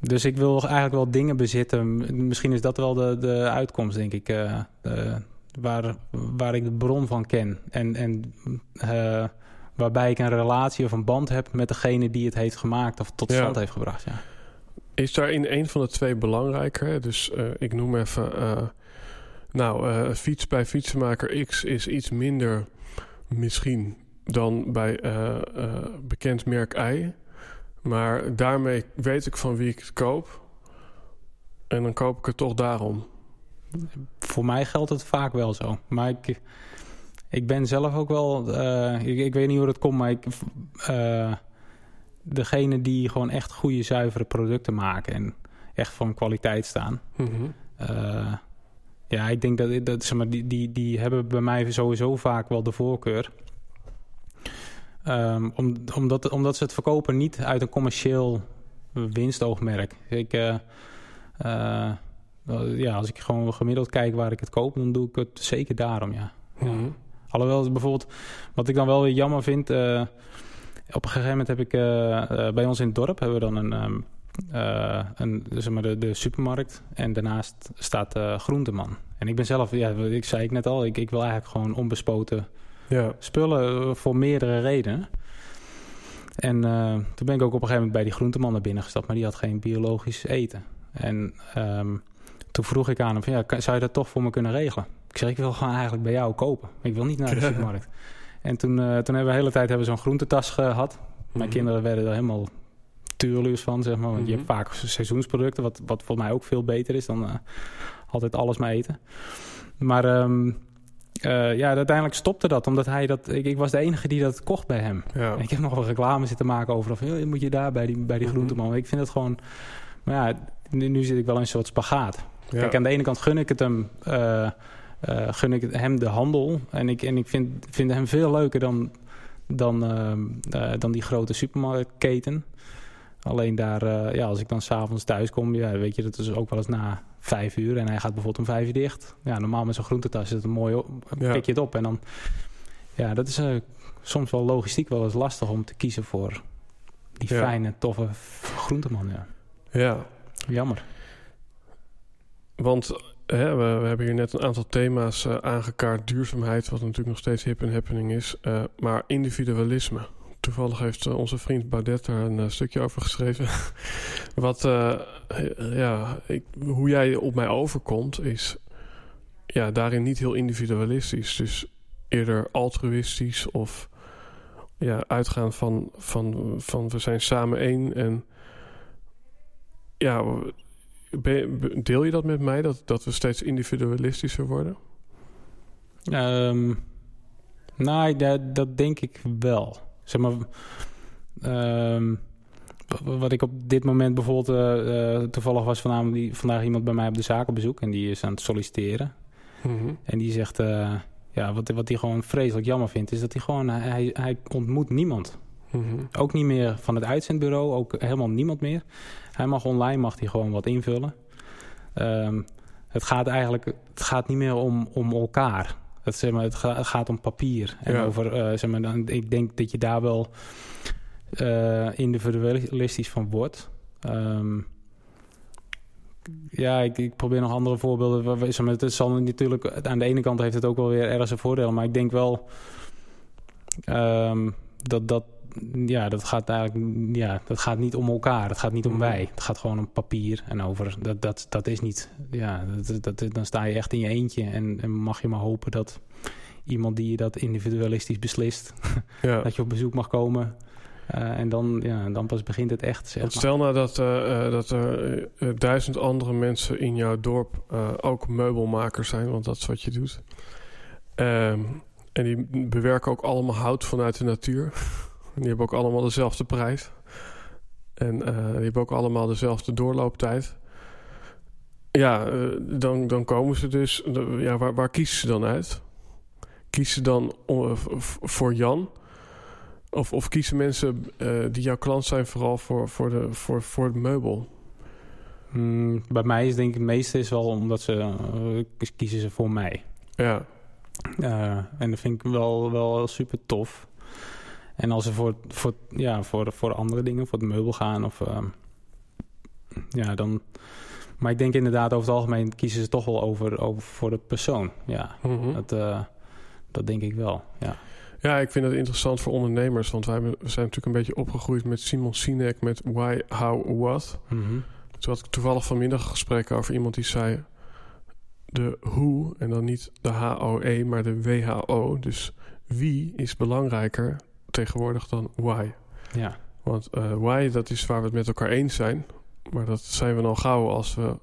B: dus ik wil eigenlijk wel dingen bezitten. Misschien is dat wel de, de uitkomst, denk ik. eh, waar, waar ik de bron van ken. En, en waarbij ik een relatie of een band heb met degene die het heeft gemaakt of tot
A: Ja.
B: stand heeft gebracht. Ja.
A: Is daarin een van de twee belangrijker? Dus eh, ik noem even... eh, nou, eh, fiets bij fietsenmaker X is iets minder misschien dan bij bekend merk Y. Maar daarmee weet ik van wie ik het koop. En dan koop ik het toch daarom.
B: Voor mij geldt het vaak wel zo. Maar ik, ik ben zelf ook wel... ik, ik weet niet hoe dat komt, maar ik... degene die gewoon echt goede, zuivere producten maken... en echt van kwaliteit staan...
A: Mhm.
B: Eh, ja, ik denk dat, dat zeg maar, die, die, die hebben bij mij sowieso vaak wel de voorkeur. Ehm, om, omdat, omdat ze het verkopen niet uit een commercieel winstoogmerk. Ik, eh, eh, ja, als ik gewoon gemiddeld kijk waar ik het koop, dan doe ik het zeker daarom, ja.
A: Mhm.
B: Alhoewel, bijvoorbeeld, wat ik dan wel weer jammer vind. Op een gegeven moment heb ik eh, eh, bij ons in het dorp hebben we dan een, ehm, eh, een zeg maar de, de supermarkt. En daarnaast staat Groenteman. En ik ben zelf, ja, ik zei ik net al, ik, ik wil eigenlijk gewoon onbespoten
A: Ja.
B: spullen voor meerdere redenen. En toen ben ik ook op een gegeven moment bij die groenteman naar binnen gestapt, maar die had geen biologisch eten. En ehm, toen vroeg ik aan hem, van, ja, zou je dat toch voor me kunnen regelen? Ik zeg, ik wil gewoon eigenlijk bij jou kopen. Ik wil niet naar de supermarkt. En toen, eh, toen hebben we de hele tijd hebben we zo'n groentetas gehad. Mijn
A: Mhm.
B: kinderen werden er helemaal tuurluurs van, zeg maar. Want je
A: Mhm.
B: hebt vaak seizoensproducten, wat, wat volgens mij ook veel beter is dan eh, altijd alles maar eten. Maar ehm, eh, ja, uiteindelijk stopte dat, omdat hij dat... Ik, ik was de enige die dat kocht bij hem.
A: Ja.
B: Ik heb nog wel reclame zitten maken over... Of, "Joh, moet je daar bij die, bij die
A: Mhm.
B: groenteman. Ik vind het gewoon... Maar ja, nu, nu zit ik wel in een soort spagaat.
A: Ja.
B: Kijk, aan de ene kant gun ik het hem... eh, gun ik hem de handel. En ik, en ik vind, vind hem veel leuker dan, dan, ehm, eh, dan die grote supermarktketen. Alleen daar, eh, ja, als ik dan s'avonds thuis kom, ja, weet je, dat is ook wel eens na vijf uur. En hij gaat bijvoorbeeld om vijf uur dicht. Ja, normaal met zo'n groentetas is het een mooi, op-
A: Ja.
B: pik je het op. En dan, ja, dat is eh, soms wel logistiek wel eens lastig om te kiezen voor die
A: Ja.
B: fijne, toffe groenteman. Ja.
A: ja.
B: Jammer.
A: Want hè, we, hebben hier net een aantal thema's eh, aangekaart. Duurzaamheid, wat natuurlijk nog steeds hip en happening is. eh, maar individualisme. Toevallig heeft eh, onze vriend Baudet daar een stukje over geschreven. wat, ja, ik, hoe jij op mij overkomt is ja, daarin niet heel individualistisch. Dus eerder altruïstisch of ja, uitgaan van, van, van we zijn samen één. En ja, ben deel je dat met mij, dat, dat we steeds individualistischer worden?
B: Ehm, nou, dat, dat denk ik wel. Zeg maar, ehm, wat ik op dit moment bijvoorbeeld... eh, eh, toevallig was vanavond die, vandaag iemand bij mij op de zaak op bezoek... en die is aan het solliciteren. En die zegt... eh, ja, wat, wat hij gewoon vreselijk jammer vindt... is dat hij gewoon... Hij, hij ontmoet niemand.
A: Mhm.
B: Ook niet meer van het uitzendbureau, ook helemaal niemand meer. Hij mag online mag hij gewoon wat invullen. Ehm, het gaat eigenlijk het gaat niet meer om, om elkaar. Het, zeg maar, het, ga- het gaat om papier. En
A: Ja.
B: over, eh, zeg maar, dan, ik denk dat je daar wel eh, individualistisch van wordt. Ehm, ja, ik, ik probeer nog andere voorbeelden. Zeg maar, Het zal natuurlijk, aan de ene kant heeft het ook wel weer ergens een voordeel. Maar ik denk wel ehm, dat, dat, ja, dat gaat eigenlijk ja, dat gaat niet om elkaar. Dat gaat niet om
A: Mhm.
B: wij. Het gaat gewoon om papier en over. Dat, dat, dat is niet. Ja, dat, dat, dan sta je echt in je eentje. En, en mag je maar hopen dat iemand die dat individualistisch beslist,
A: Ja.
B: dat je op bezoek mag komen. Eh, en dan, ja, dan pas begint het echt. Zeg maar.
A: stel nou dat, eh, eh, dat er duizend andere mensen in jouw dorp ook meubelmakers zijn, want dat is wat je doet. Ehm, en die bewerken ook allemaal hout vanuit de natuur. Die hebben ook allemaal dezelfde prijs. En eh, die hebben ook allemaal dezelfde doorlooptijd. Ja, eh, dan, dan komen ze dus. de- ja, waar, waar kiezen ze dan uit? Kiezen ze dan eh, voor Jan? Of, of kiezen mensen eh, die jouw klant zijn vooral voor, voor, de, voor, voor het meubel?
B: Mm, bij mij is denk ik het meeste is wel omdat ze eh, kiezen ze voor mij.
A: Ja,
B: Eh, en dat vind ik wel, wel super tof. En als ze voor, voor, ja, voor, voor andere dingen, voor het meubel gaan of ehm, ja, dan. Maar ik denk inderdaad, over het algemeen kiezen ze toch wel over, over voor de persoon. Ja,
A: Mhm.
B: dat, eh, dat denk ik wel. Ja.
A: ja, ik vind het interessant voor ondernemers. Want wij zijn natuurlijk een beetje opgegroeid met Simon Sinek met Why, How, What.
B: Mhm.
A: Toen had ik toevallig vanmiddag een gesprek over iemand die zei... de hoe, en dan niet de HOE, maar de WHO. Dus wie is belangrijker tegenwoordig dan why?
B: ja.
A: Want eh, why, dat is waar we het met elkaar eens zijn. Maar dat zijn we dan gauw als we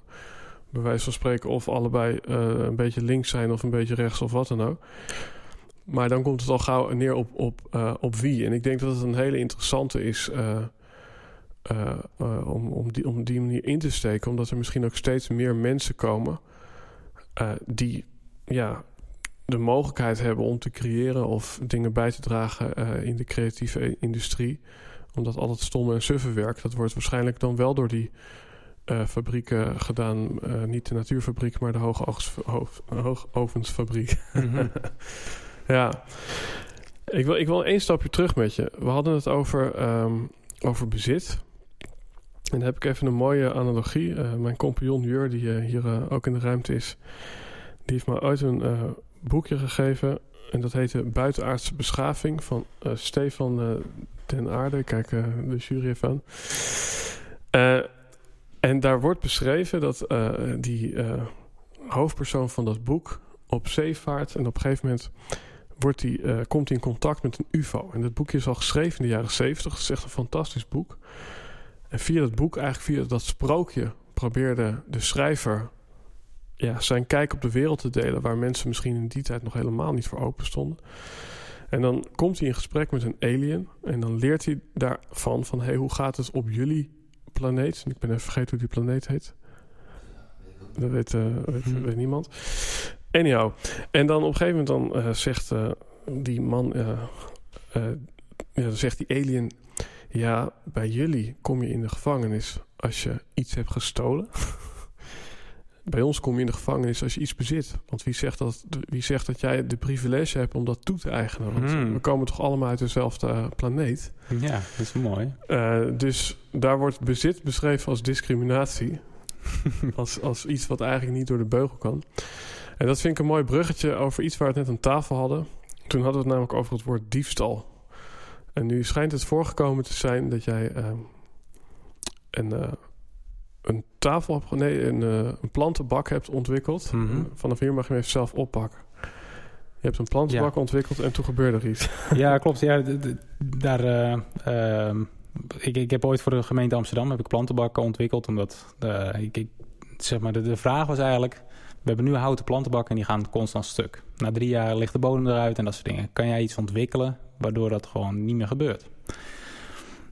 A: bij wijze van spreken... of allebei eh, een beetje links zijn of een beetje rechts of wat dan ook. Maar dan komt het al gauw neer op, op, eh, op wie. En ik denk dat het een hele interessante is... om, om, die, om die manier in te steken. Omdat er misschien ook steeds meer mensen komen... die ja, de mogelijkheid hebben om te creëren... of dingen bij te dragen eh, in de creatieve industrie omdat al het stomme en suffe werk, dat wordt waarschijnlijk dan wel door die eh, fabrieken gedaan. Eh, niet de natuurfabriek, maar de hoogovens- hoog- hoogovensfabriek.
B: Mhm.
A: ja. Ik wil, ik wil één stapje terug met je. We hadden het over, ehm, over bezit. En dan heb ik even een mooie analogie. Mijn compagnon Jur, die hier ook in de ruimte is... die heeft me ooit een boekje gegeven... en dat heette Buitenaardse Beschaving... van eh, Stefan eh, ten Aarde. Kijk eh, de jury even aan. En daar wordt beschreven dat die hoofdpersoon van dat boek op zee vaart... en op een gegeven moment wordt die, komt hij in contact met een ufo. En dat boekje is al geschreven in de jaren zeventig. Het is echt een fantastisch boek. En via dat boek, eigenlijk via dat sprookje... probeerde de schrijver ja, zijn kijk op de wereld te delen... waar mensen misschien in die tijd nog helemaal niet voor open stonden. En dan komt hij in gesprek met een alien... en dan leert hij daarvan van... hey, hoe gaat het op jullie planeet? En ik ben even vergeten hoe die planeet heet. Dat weet, eh, weet,
B: Hmm.
A: weet niemand. Anyhow. En dan op een gegeven moment dan, eh, zegt eh, die man... ja, zegt die alien... Ja, bij jullie kom je in de gevangenis als je iets hebt gestolen. bij ons kom je in de gevangenis als je iets bezit. Want wie zegt dat, wie zegt dat jij de privilege hebt om dat toe te eigenen? Want
B: Hmm.
A: we komen toch allemaal uit dezelfde planeet.
B: ja, dat is mooi.
A: Eh, dus daar wordt bezit beschreven als discriminatie. als, als iets wat eigenlijk niet door de beugel kan. En dat vind ik een mooi bruggetje over iets waar we het net aan tafel hadden. Toen hadden we het namelijk over het woord diefstal. En nu schijnt het voorgekomen te zijn dat jij eh, een, eh, een tafel hebt, nee, een, eh, een plantenbak hebt ontwikkeld.
B: Mhm.
A: Vanaf hier mag je hem even zelf oppakken. Je hebt een plantenbak ontwikkeld en toen gebeurde er iets.
B: Ja, klopt. Ja, daar, eh, ehm, ik, ik heb ooit voor de gemeente Amsterdam heb ik plantenbakken ontwikkeld. Omdat ik, ik, zeg maar, de, de vraag was eigenlijk... We hebben nu houten plantenbakken en die gaan constant stuk. Na drie jaar ligt de bodem eruit en dat soort dingen. Kan jij iets ontwikkelen waardoor dat gewoon niet meer gebeurt?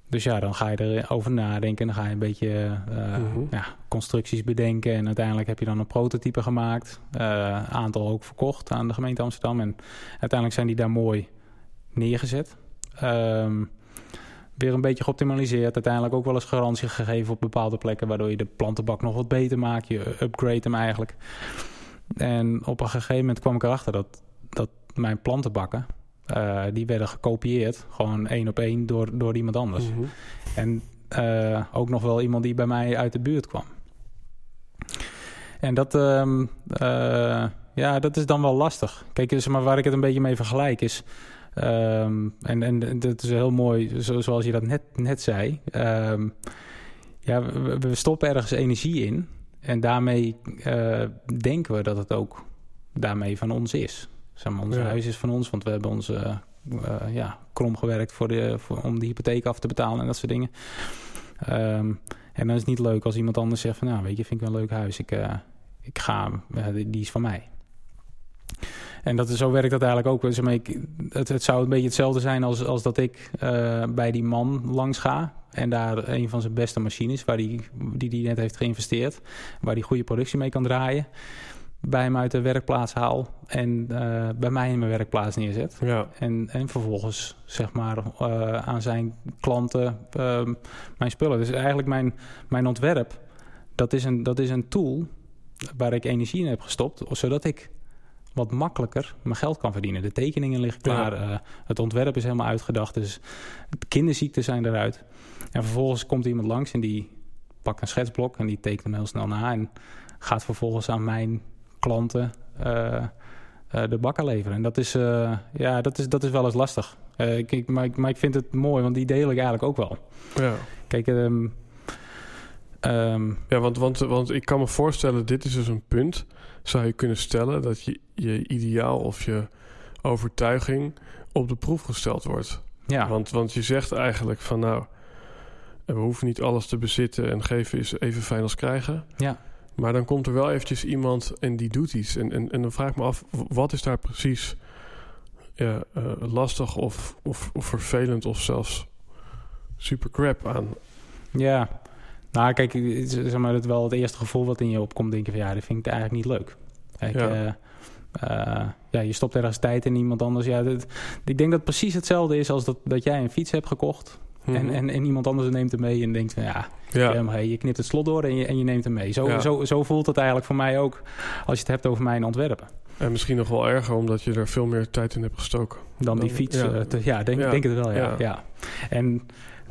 B: Dus ja, dan ga je erover nadenken. Dan ga je een beetje eh,
A: Mhm.
B: ja, constructies bedenken. En uiteindelijk heb je dan een prototype gemaakt. Eh aantal ook verkocht aan de gemeente Amsterdam. En uiteindelijk zijn die daar mooi neergezet. Ehm, weer een beetje geoptimaliseerd. Uiteindelijk ook wel eens garantie gegeven op bepaalde plekken. Waardoor je de plantenbak nog wat beter maakt. Je upgrade hem eigenlijk. En op een gegeven moment kwam ik erachter dat, dat mijn plantenbakken... eh, die werden gekopieerd. Gewoon één op één door, door iemand anders.
A: Mhm.
B: En eh, ook nog wel iemand die bij mij uit de buurt kwam. En dat, ehm, eh, ja, dat is dan wel lastig. Kijk, dus, maar waar ik het een beetje mee vergelijk is... Ehm, en, en dat is heel mooi, zoals je dat net, net zei. Ehm, ja, we, we, stoppen ergens energie in. En daarmee denken we dat het ook daarmee van ons is. Zeg maar, ons huis is van ons, want we hebben onze uh, ja, krom gewerkt voor de, voor, om de hypotheek af te betalen en dat soort dingen. Um, en dan is het niet leuk als iemand anders zegt van, nou weet je, vind ik wel een leuk huis. Ik, uh, ik ga, die is van mij. En dat, zo werkt dat eigenlijk ook. Dus het, het zou een beetje hetzelfde zijn als, als dat ik uh, bij die man langs ga. En daar een van zijn beste machines, waar die, die die net heeft geïnvesteerd, waar die goede productie mee kan draaien bij hem uit de werkplaats haal en uh, bij mij in mijn werkplaats neerzet. Ja. En, en vervolgens zeg maar uh, aan zijn klanten uh, mijn spullen. Dus eigenlijk mijn, mijn ontwerp, dat is, een, dat is een tool waar ik energie in heb gestopt, zodat ik wat makkelijker mijn geld kan verdienen. De tekeningen liggen klaar, ja. het ontwerp is helemaal uitgedacht, dus de kinderziekten zijn eruit. En vervolgens komt iemand langs en die pakt een schetsblok en die tekent hem heel snel na en gaat vervolgens aan mijn klanten uh, de bakken leveren. En dat is, uh, ja, dat is, dat is wel eens lastig. ik, maar, ik, maar ik vind het mooi, want die deel ik eigenlijk ook wel.
A: Ja.
B: Kijk, um,
A: um, ja, want, want, want ik kan me voorstellen, dit is dus een punt, zou je kunnen stellen, dat je, je ideaal of je overtuiging op de proef gesteld wordt.
B: Ja.
A: Want, want je zegt eigenlijk van nou, we hoeven niet alles te bezitten en geven is even fijn als krijgen.
B: Ja.
A: Maar dan komt er wel eventjes iemand en die doet iets. En, en, en dan vraag ik me af, wat is daar precies ja, uh, lastig of, of, of, vervelend of zelfs super crap aan?
B: Ja, nou kijk, zeg maar, het wel het eerste gevoel wat in je opkomt, denk je van ja, dat vind ik eigenlijk niet leuk. Kijk, ja. Uh, uh, ja, je stopt ergens tijd in iemand anders. Ja, dat, ik denk dat het precies hetzelfde is als dat, dat jij een fiets hebt gekocht. En,
A: Mhm.
B: en, en iemand anders neemt hem mee en denkt van ja,
A: Ja.
B: ja. hey, je knipt het slot door en je, en je neemt hem mee. Zo,
A: Ja.
B: zo, zo voelt het eigenlijk voor mij ook als je het hebt over mijn ontwerpen.
A: En misschien nog wel erger, omdat je er veel meer tijd in hebt gestoken.
B: Dan die fiets.
A: ja.
B: Ja, te, ja denk, denk het wel, ja.
A: Ja.
B: En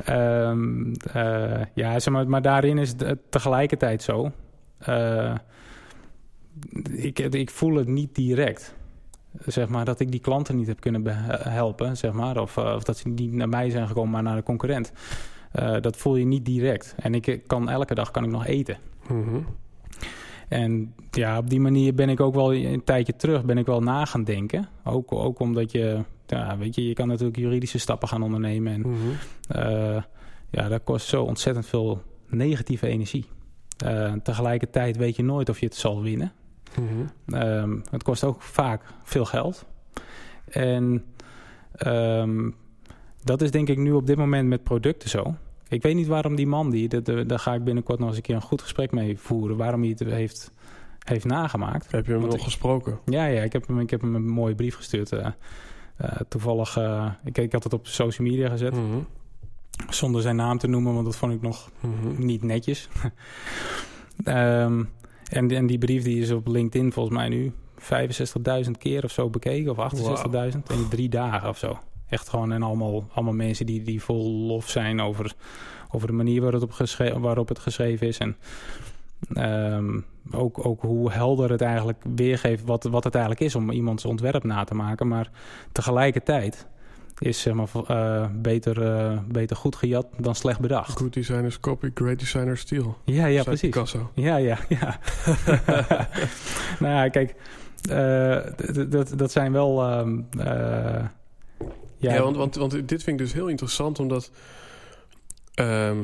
B: ehm, eh, ja, zeg maar, maar daarin is het tegelijkertijd zo. eh, ik, ik voel het niet direct. Zeg maar dat ik die klanten niet heb kunnen helpen, zeg maar. Of, eh, of dat ze niet naar mij zijn gekomen, maar naar de concurrent. Eh, dat voel je niet direct. En ik kan elke dag kan ik nog eten.
A: Mhm.
B: En ja, op die manier ben ik ook wel een tijdje terug ben ik wel na gaan denken. Ook, ook omdat je, ja, weet je, je kan natuurlijk juridische stappen gaan ondernemen. En
A: Mhm.
B: eh, ja, dat kost zo ontzettend veel negatieve energie. Eh, tegelijkertijd weet je nooit of je het zal winnen.
A: Mhm.
B: Ehm, het kost ook vaak veel geld. En ehm, dat is denk ik nu op dit moment met producten zo. Ik weet niet waarom die man, die, daar ga ik binnenkort nog eens een keer een goed gesprek mee voeren, waarom hij het heeft, heeft nagemaakt.
A: Heb je hem nog gesproken?
B: Ja, ja ik, heb hem, ik heb hem een mooie brief gestuurd. eh, eh, toevallig, eh, ik, ik had het op social media gezet,
A: Mhm.
B: zonder zijn naam te noemen, want dat vond ik nog
A: Mhm.
B: niet netjes. Ehm, en, en die brief die is op LinkedIn volgens mij nu 65.000 keer of zo bekeken. Of 68.000 in drie dagen of zo. Echt gewoon en allemaal, allemaal mensen die, die vol lof zijn over, over de manier waarop het, geschreven, waarop het geschreven is. En ehm, ook, ook hoe helder het eigenlijk weergeeft wat, wat het eigenlijk is om iemands ontwerp na te maken. Maar tegelijkertijd is zeg maar, eh, beter, eh, beter goed gejat dan slecht bedacht.
A: Good designers copy, great designers steal.
B: Ja, ja, precies.
A: Picasso.
B: Ja, ja, ja. nou ja, kijk, eh, d- d- dat zijn wel. ehm, eh, ja,
A: Ja, want, want, want dit vind ik dus heel interessant, omdat ehm,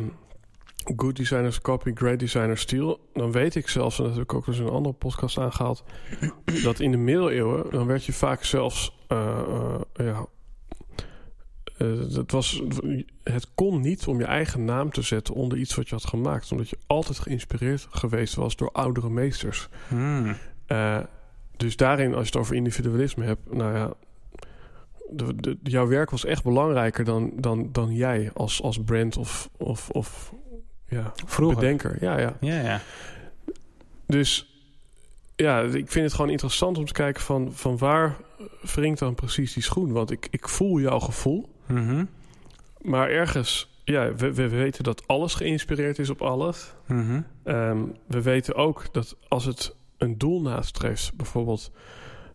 A: good designers copy, great designers steal. Dan weet ik zelfs, en dat heb ik ook eens in een andere podcast aangehaald, dat in de middeleeuwen, dan werd je vaak zelfs, ja, eh, het, was, het kon niet om je eigen naam te zetten onder iets wat je had gemaakt, omdat je altijd geïnspireerd geweest was door oudere meesters.
B: Hmm,
A: Eh, dus daarin, als je het over individualisme hebt, nou ja, de, de- jouw werk was echt belangrijker dan, dan, dan jij als, als brand of, of, of ja,
B: vroeger.
A: bedenker. Ja, ja.
B: Ja, ja.
A: Dus ja, ik vind het gewoon interessant om te kijken van, van waar wringt dan precies die schoen? Want ik, ik voel jouw gevoel,
B: Mhm,
A: maar ergens, ja, we, we weten dat alles geïnspireerd is op alles.
B: mhm,
A: Ehm, we weten ook dat als het een doel nastreeft, bijvoorbeeld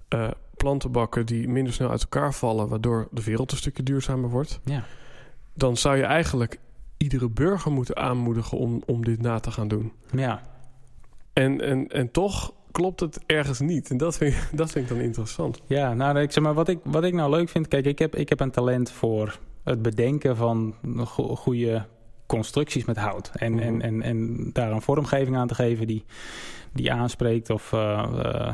A: eh, plantenbakken die minder snel uit elkaar vallen, waardoor de wereld een stukje duurzamer wordt.
B: Ja.
A: Dan zou je eigenlijk iedere burger moeten aanmoedigen om, om dit na te gaan doen.
B: Ja.
A: En, en, en toch klopt het ergens niet. En dat vind ik, dat vind ik dan interessant.
B: Ja, nou, ik zeg maar, wat ik, wat ik nou leuk vind... Kijk, ik heb, ik heb een talent voor het bedenken van go goede constructies met hout. En,
A: Mhm.
B: en, en, en daar een vormgeving aan te geven die, die aanspreekt. Of, eh, eh,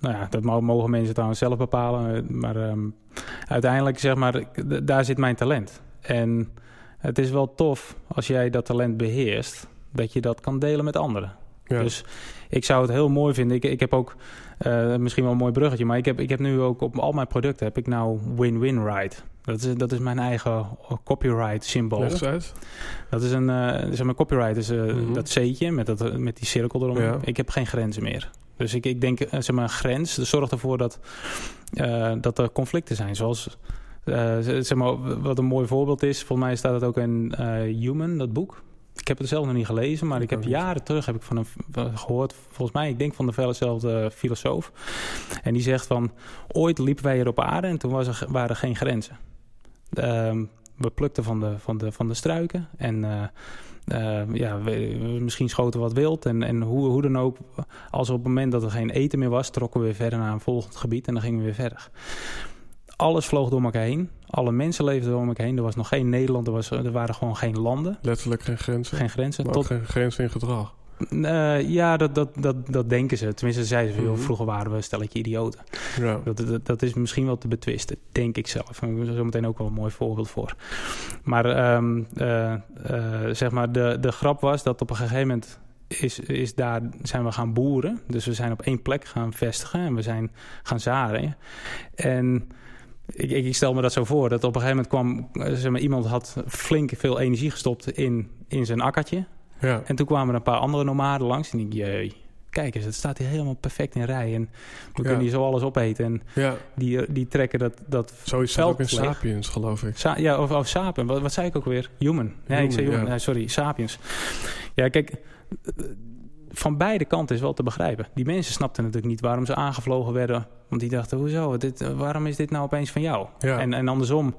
B: nou ja, dat mo- mogen mensen trouwens zelf bepalen. Maar ehm, uiteindelijk, zeg maar, daar zit mijn talent. En het is wel tof als jij dat talent beheerst... dat je dat kan delen met anderen.
A: Ja.
B: Dus ik zou het heel mooi vinden. Ik, ik heb ook eh, misschien wel een mooi bruggetje, maar ik heb, ik heb nu ook op al mijn producten heb ik nou win-win ride. Dat is, dat is mijn eigen copyright symbool. Dat is een, eh zeg maar, copyright is eh,
A: Mhm.
B: dat C'tje met, dat, met die cirkel erom.
A: Ja.
B: Ik heb geen grenzen meer. Dus ik, ik denk, zeg maar, een grens dus zorgt ervoor dat, dat er conflicten zijn. Zoals, z- zeg maar, wat een mooi voorbeeld is, volgens mij staat het ook in Human, dat boek. Ik heb het zelf nog niet gelezen, maar ik heb
A: niet.
B: jaren terug heb ik van een, gehoord, volgens mij, ik denk van dezelfde filosoof. En die zegt van, ooit liepen wij hier op aarde en toen was er, waren er geen grenzen. Ehm, we plukten van de, van de, van de struiken en eh, eh, ja, we- misschien schoten we wat wild. En, en hoe, hoe dan ook, als op het moment dat er geen eten meer was, trokken we weer verder naar een volgend gebied en dan gingen we weer verder. Alles vloog door elkaar heen. Alle mensen leefden door elkaar heen. Er was nog geen Nederland, er, was, er waren gewoon geen landen,
A: Letterlijk geen grenzen.
B: geen grenzen.
A: maar
B: Tot,
A: geen grenzen in gedrag.
B: eh, ja, dat, dat, dat, dat denken ze. Tenminste, zeiden ze,
A: Mhm.
B: vroeger waren we een stelletje idioten.
A: Ja.
B: Dat, dat, dat is misschien wel te betwisten, denk ik zelf. En daar is zo meteen ook wel een mooi voorbeeld voor. Maar ehm, eh, eh, zeg maar, de, de grap was dat op een gegeven moment is, is daar, zijn we gaan boeren. Dus we zijn op één plek gaan vestigen en we zijn gaan zaaien. En ik, ik stel me dat zo voor, dat op een gegeven moment kwam, eh, zeg maar, iemand had flink veel energie gestopt in, in zijn akkertje.
A: Ja.
B: En toen kwamen er een paar andere nomaden langs en ik, jee, kijk eens, het staat hier helemaal perfect in rij. En we
A: Ja.
B: kunnen hier zo alles opeten. En
A: ja.
B: die, die trekken dat, dat
A: Zo is ook in. Sapiens, geloof ik.
B: Sa- ja, of, of sapen. Wat, wat zei ik ook weer? Human. Ja, ik zei
A: Human, ja.
B: Ja, sorry, sapiens. Ja, kijk, eh, van beide kanten is wel te begrijpen. Die mensen snapten natuurlijk niet waarom ze aangevlogen werden. Want die dachten, hoezo? Dit, eh, waarom is dit nou opeens van jou?
A: Ja.
B: En, en andersom,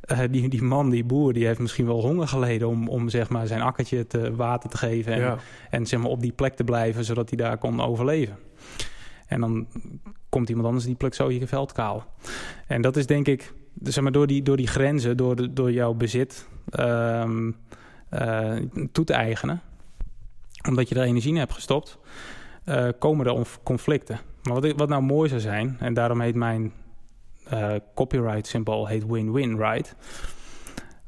B: eh, die, die man, die boer, die heeft misschien wel honger geleden... om, om zeg maar, zijn akkertje te water te geven... en,
A: ja.
B: en zeg maar, op die plek te blijven, zodat hij daar kon overleven. En dan komt iemand anders die plukt zo je veld kaal. En dat is denk ik, zeg maar, door die, door die grenzen, door, de, door jouw bezit ehm, eh, toe te eigenen, omdat je er energie in hebt gestopt, eh, komen er onf- conflicten. Maar wat, wat nou mooi zou zijn, en daarom heet mijn eh, copyright symbool heet win-win, right?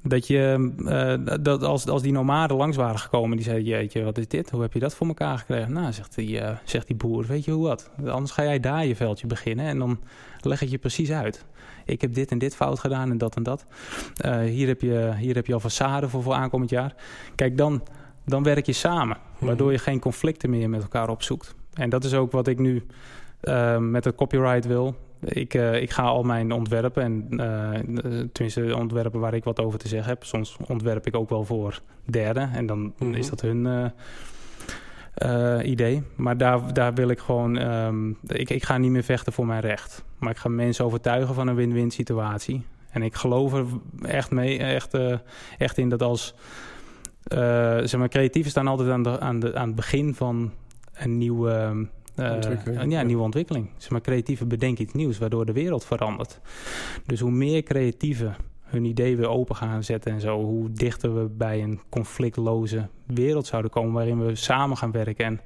B: Dat je, eh, dat als, als die nomaden langs waren gekomen, die zeiden, jeetje, wat is dit? Hoe heb je dat voor elkaar gekregen? Nou, zegt die, zegt die boer, weet je hoe wat? Anders ga jij daar je veldje beginnen en dan leg ik je precies uit. Ik heb dit en dit fout gedaan en dat en dat. Hier, heb je, hier heb je al façade voor, voor aankomend jaar. Kijk, dan, dan werk je samen, waardoor je geen conflicten meer met elkaar opzoekt. En dat is ook wat ik nu eh, met de copyright wil. Ik, eh, ik ga al mijn ontwerpen, en eh, tenminste ontwerpen waar ik wat over te zeggen heb. Soms ontwerp ik ook wel voor derden en dan
A: Mhm.
B: is dat hun idee. Maar daar, daar wil ik gewoon, ehm, ik, ik ga niet meer vechten voor mijn recht. Maar ik ga mensen overtuigen van een win-win situatie. En ik geloof er echt, mee, echt, echt in dat als, zeg maar, creatieven staan altijd aan, de, aan, de, aan het begin van een nieuwe... eh, ja, nieuwe ontwikkeling. Zeg maar, creatieven bedenken iets nieuws, waardoor de wereld verandert. Dus hoe meer creatieven hun idee weer open gaan zetten en zo, hoe dichter we bij een conflictloze wereld zouden komen waarin we samen gaan werken. En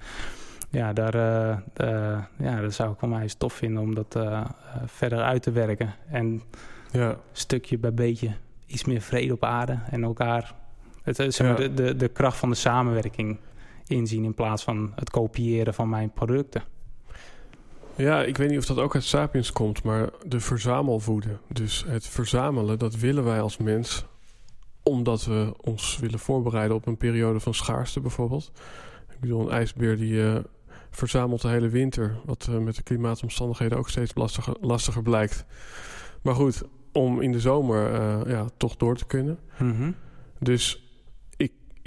B: ja, daar, eh, eh, ja, dat zou ik van mij eens tof vinden om dat eh, eh, verder uit te werken. En
A: Ja.
B: stukje bij beetje iets meer vrede op aarde en elkaar het, eh, zeg maar,
A: Ja.
B: de, de, de kracht van de samenwerking inzien in plaats van het kopiëren van mijn producten.
A: ja, ik weet niet of dat ook uit Sapiens komt, maar de verzamelwoede. Dus het verzamelen, dat willen wij als mens omdat we ons willen voorbereiden op een periode van schaarste bijvoorbeeld. Ik bedoel, een ijsbeer die eh, verzamelt de hele winter, wat eh, met de klimaatomstandigheden ook steeds lastiger, lastiger blijkt. Maar goed, om in de zomer ja, toch door te kunnen.
B: Mhm.
A: Dus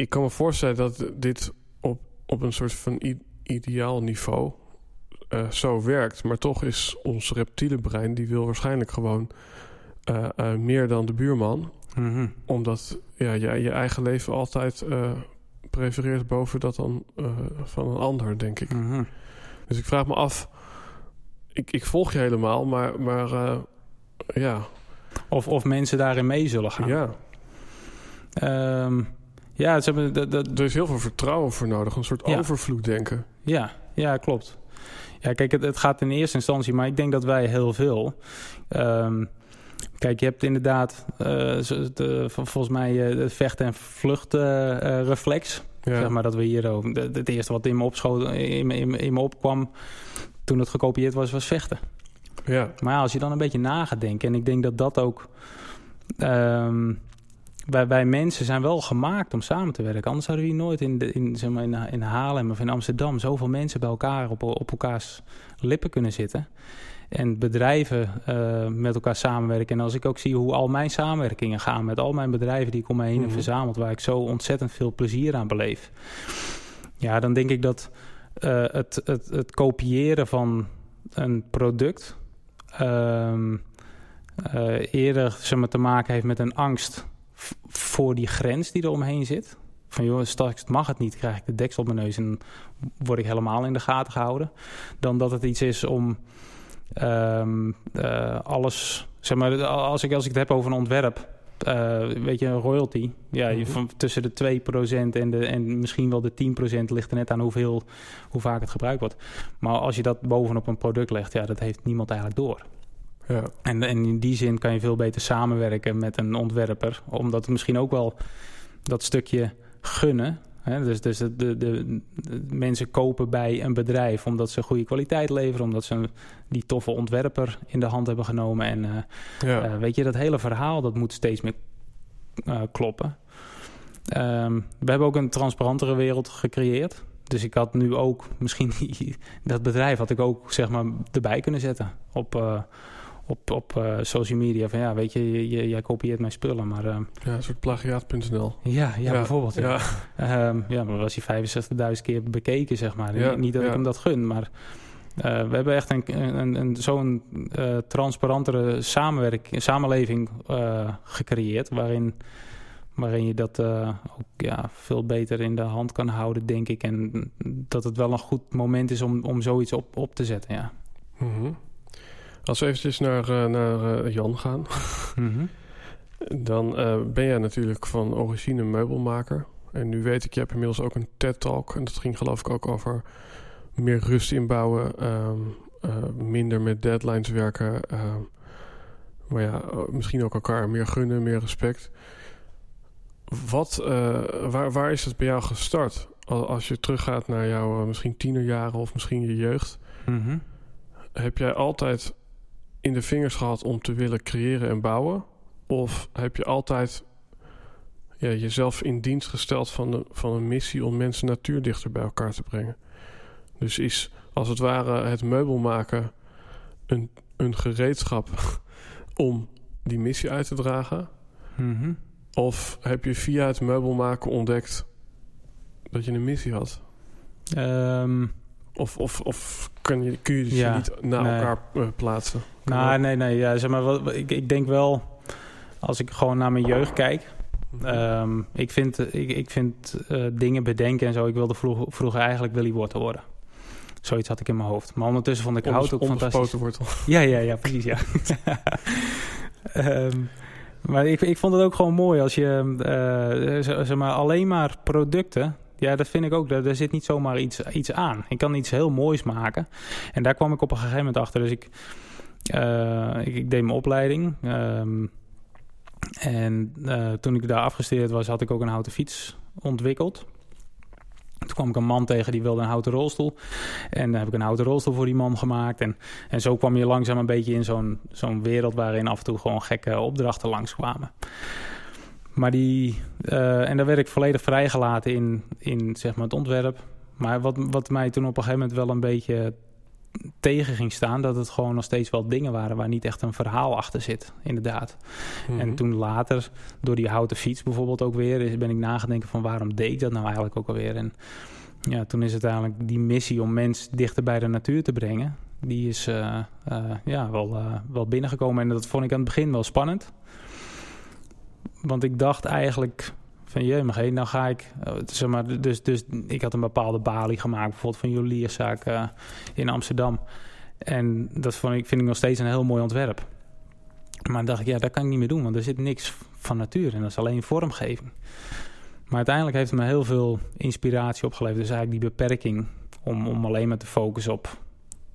A: ik, kan me voorstellen dat dit op, op een soort van ideaal niveau eh, zo werkt. Maar toch is ons reptiele brein, die wil waarschijnlijk gewoon eh, eh, meer dan de buurman.
B: Mhm.
A: Omdat ja, jij je eigen leven altijd prefereert boven dat dan van een ander, denk ik.
B: Mhm.
A: Dus ik vraag me af, ik, ik volg je helemaal, maar, maar ja,
B: Of, of mensen daarin mee zullen gaan.
A: ja,
B: Ehm, ja, ze hebben dat, dat,
A: er is heel veel vertrouwen voor nodig. Een soort
B: Ja.
A: overvloed denken.
B: Ja, ja klopt. Ja, kijk, het, het gaat in eerste instantie, maar ik denk dat wij heel veel. ehm, kijk, je hebt inderdaad eh, zo- de, vol- volgens mij eh, de vecht- en vluchtreflex.
A: Ja,
B: Zeg maar dat we hier ook. Het eerste wat in me, opschoot, in, me- in, in me opkwam toen het gekopieerd was, was vechten.
A: ja.
B: Maar ja, als je dan een beetje na gaat denken, en ik denk dat dat ook. ehm, wij, wij mensen zijn wel gemaakt om samen te werken. Anders zouden we hier nooit in, de, in, zeg maar in, in Haarlem of in Amsterdam zoveel mensen bij elkaar op, op elkaars lippen kunnen zitten. En bedrijven eh, met elkaar samenwerken. En als ik ook zie hoe al mijn samenwerkingen gaan met al mijn bedrijven die ik om me heen heb
A: Mhm.
B: verzameld, waar ik zo ontzettend veel plezier aan beleef. Ja, dan denk ik dat eh, het, het, het kopiëren van een product ehm, eh, eerder zeg maar, te maken heeft met een angst voor die grens die er omheen zit. Van joh, straks mag het niet, krijg ik de deksel op mijn neus en word ik helemaal in de gaten gehouden. Dan dat het iets is om ehm, eh, alles, zeg maar, als ik, als ik het heb over een ontwerp, eh, weet je, een royalty, ja, je-
A: Mhm.
B: van, tussen de 2% en, de, en misschien wel de 10% ligt er net aan hoeveel, hoe vaak het gebruikt wordt. Maar als je dat bovenop een product legt, ja, dat heeft niemand eigenlijk door.
A: Ja.
B: En, en in die zin kan je veel beter samenwerken met een ontwerper. Omdat het misschien ook wel dat stukje gunnen. Hè? Dus, dus de, de, de, de mensen kopen bij een bedrijf omdat ze goede kwaliteit leveren. Omdat ze een- die toffe ontwerper in de hand hebben genomen. En eh,
A: ja.
B: eh, weet je, dat hele verhaal dat moet steeds meer eh, kloppen. Ehm, we hebben ook een transparantere wereld gecreëerd. Dus ik had nu ook misschien die- dat bedrijf had ik ook zeg maar erbij kunnen zetten op, op, op eh, social media. Van ja, weet je, je- je- jij kopieert mijn spullen, maar eh,
A: ja, een soort plagiaat.nl.
B: ja, ja, bijvoorbeeld. Ja.
A: Ja,
B: Ehm, ja, maar was hij 65.000 keer bekeken, zeg maar.
A: Ja,
B: Niet- dat ik hem dat gun, maar eh, we hebben echt een, een, een, zo'n eh, transparantere samenwerk, samenleving gecreëerd, waarin, waarin je dat ook ja, veel beter in de hand kan houden, denk ik. En dat het wel een goed moment is om, om zoiets op, op te zetten, ja.
A: Mhm. Als we eventjes naar, eh, naar eh, Jan gaan,
B: Mhm.
A: dan eh, ben jij natuurlijk van origine meubelmaker. En nu weet ik, je hebt inmiddels ook een TED-talk. En dat ging geloof ik ook over meer rust inbouwen, ehm, eh, minder met deadlines werken. ehm, maar ja, misschien ook elkaar meer gunnen, meer respect. Wat, waar, waar is het bij jou gestart? Al- Als je teruggaat naar jouw misschien tienerjaren of misschien je jeugd.
B: Mhm.
A: Heb jij altijd in de vingers gehad om te willen creëren en bouwen? Of heb je altijd ja, jezelf in dienst gesteld van, de, van een missie om mensen natuurdichter bij elkaar te brengen? Dus is als het ware het meubelmaken een, een gereedschap om die missie uit te dragen?
B: Mhm.
A: Of heb je via het meubelmaken ontdekt dat je een missie had?
B: Ehm,
A: Of, of, of kun je, kun je die
B: Ja,
A: niet
B: nee.
A: elkaar eh, plaatsen?
B: Nou, nee, nee, ja, zeg maar, wat, ik, ik denk wel, als ik gewoon naar mijn jeugd kijk. Ehm, ik vind, ik, ik vind eh, dingen bedenken en zo. Ik wilde vroeger, vroeger eigenlijk Willy Wortel worden. Zoiets had ik in mijn hoofd. Maar ondertussen vond ik hout ook fantastisch.
A: Wortel.
B: Ja, ja, ja, precies, ja. Ehm, maar ik, ik vond het ook gewoon mooi als je, eh, z- zeg maar, alleen maar producten... Ja, dat vind ik ook. Daar, daar zit niet zomaar iets, iets aan. Ik kan iets heel moois maken. En daar kwam ik op een gegeven moment achter. Dus ik, eh, ik, ik deed mijn opleiding. Ehm, en eh, toen ik daar afgestudeerd was, had ik ook een houten fiets ontwikkeld. Toen kwam ik een man tegen die wilde een houten rolstoel. En dan heb ik een houten rolstoel voor die man gemaakt. En, en zo kwam je langzaam een beetje in zo'n zo'n wereld waarin af en toe gewoon gekke opdrachten langskwamen. Maar die, eh, en daar werd ik volledig vrijgelaten in, in zeg maar het ontwerp. Maar wat, wat mij toen op een gegeven moment wel een beetje tegen ging staan, dat het gewoon nog steeds wel dingen waren waar niet echt een verhaal achter zit, inderdaad.
A: Mhm.
B: En toen later, door die houten fiets bijvoorbeeld ook weer, ben ik nagedenken van waarom deed ik dat nou eigenlijk ook alweer? En ja, toen is het eigenlijk die missie om mens dichter bij de natuur te brengen. Die is uh, uh, ja, wel, uh, wel binnengekomen. En dat vond ik aan het begin wel spannend. Want ik dacht eigenlijk van je, maar nou ga ik, zeg maar, dus, dus ik had een bepaalde balie gemaakt, bijvoorbeeld van Julierszaak uh, in Amsterdam. En dat vond ik, vind ik nog steeds een heel mooi ontwerp. Maar dan dacht ik, ja, dat kan ik niet meer doen, want er zit niks van natuur en dat is alleen vormgeving. Maar uiteindelijk heeft het me heel veel inspiratie opgeleverd. Dus eigenlijk die beperking om, om alleen maar te focussen op,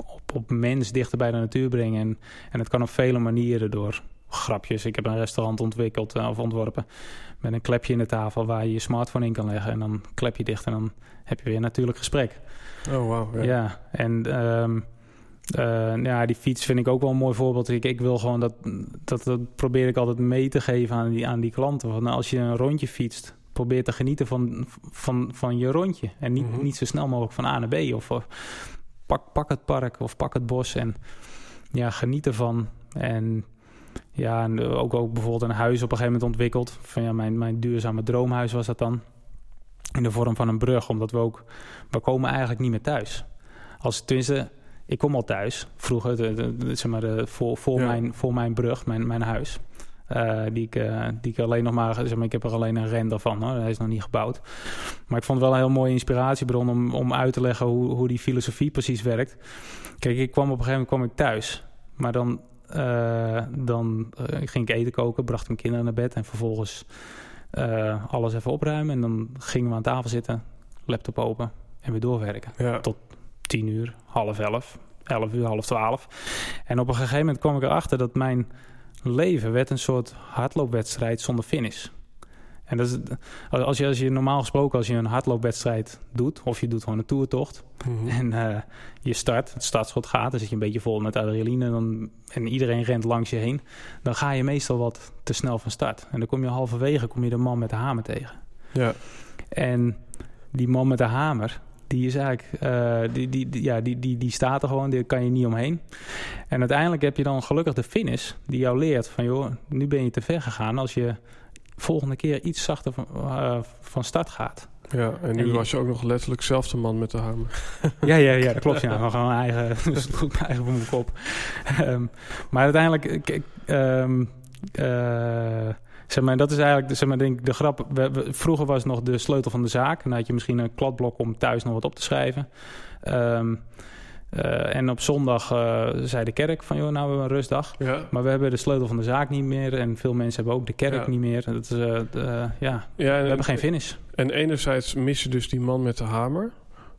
B: op, op mens dichter bij de natuur brengen. En, en het kan op vele manieren door grapjes. Ik heb een restaurant ontwikkeld uh, of ontworpen met een klepje in de tafel waar je je smartphone in kan leggen. En dan klep je dicht en dan heb je weer een natuurlijk gesprek.
A: Oh, wow. Ja,
B: ja en um, uh, ja, die fiets vind ik ook wel een mooi voorbeeld. Ik, ik wil gewoon dat, dat, dat probeer ik altijd mee te geven aan die, aan die klanten. Want als je een rondje fietst, probeer te genieten van, van, van je rondje. En niet, mm-hmm. niet zo snel mogelijk van A naar B. Of, of pak, pak het park of pak het bos en ja, geniet ervan. En ja, en ook, ook bijvoorbeeld een huis op een gegeven moment ontwikkeld. Van ja, mijn, mijn duurzame droomhuis was dat dan. In de vorm van een brug, omdat we ook... We komen eigenlijk niet meer thuis. Als, tenminste, ik kom al thuis. Vroeger, de, de, de, zeg maar, voor, voor, ja. mijn, voor mijn brug, mijn, mijn huis. Uh, die, ik, uh, die ik alleen nog maar, zeg maar, ik heb er alleen een render van, hoor. hij is nog niet gebouwd. Maar ik vond het wel een heel mooie inspiratiebron om, om uit te leggen hoe, hoe die filosofie precies werkt. Kijk, ik kwam op een gegeven moment kwam ik thuis, maar dan uh, dan uh, ging ik eten koken, bracht mijn kinderen naar bed en vervolgens uh, alles even opruimen. En dan gingen we aan tafel zitten, laptop open en weer doorwerken.
A: Ja.
B: Tot tien uur, half elf, elf uur, half twaalf. En op een gegeven moment kwam ik erachter dat mijn leven werd een soort hardloopwedstrijd zonder finish. En dat is, als, je, als je normaal gesproken, als je een hardloopwedstrijd doet, of je doet gewoon een toertocht,
A: Mhm.
B: en uh, je start, het startschot gaat, dan zit je een beetje vol met adrenaline dan, en iedereen rent langs je heen, dan ga je meestal wat te snel van start. En dan kom je halverwege, kom je de man met de hamer tegen.
A: Ja.
B: En die man met de hamer, die is eigenlijk, uh, die, die, die, ja, die, die, die staat er gewoon, daar kan je niet omheen. En uiteindelijk heb je dan gelukkig de finish die jou leert van, joh, nu ben je te ver gegaan als je volgende keer iets zachter van, uh, van start gaat.
A: Ja, en nu en je... was je ook nog letterlijk zelf de man met de hamer.
B: ja, ja, ja, dat klopt. Ja, we gaan eigen, eigen voor mijn kop. Um, maar uiteindelijk, um, uh, zeg maar, dat is eigenlijk, zeg maar, denk ik, de grap. We, we, vroeger was nog de sleutel van de zaak. Dan had je misschien een kladblok om thuis nog wat op te schrijven. Um, uh, en op zondag uh, zei de kerk van, joh, nou we hebben een rustdag.
A: Ja.
B: Maar we hebben de sleutel van de zaak niet meer. En veel mensen hebben ook de kerk ja. niet meer. Dat is, uh, de, ja,
A: ja
B: we hebben geen finish.
A: En enerzijds mis je dus die man met de hamer.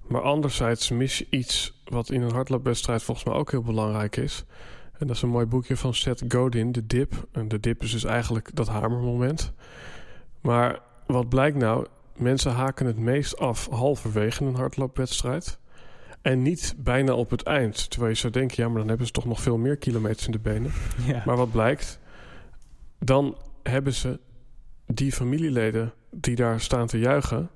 A: Maar anderzijds mis je iets wat in een hardloopwedstrijd volgens mij ook heel belangrijk is. En dat is een mooi boekje van Seth Godin, De Dip. En de dip is dus eigenlijk dat hamermoment. Maar wat blijkt nou? Mensen haken het meest af halverwege een hardloopwedstrijd. En niet bijna op het eind. Terwijl je zou denken, ja, maar dan hebben ze toch nog veel meer kilometers in de benen.
B: Ja.
A: Maar wat blijkt? Dan hebben ze die familieleden die daar staan te juichen.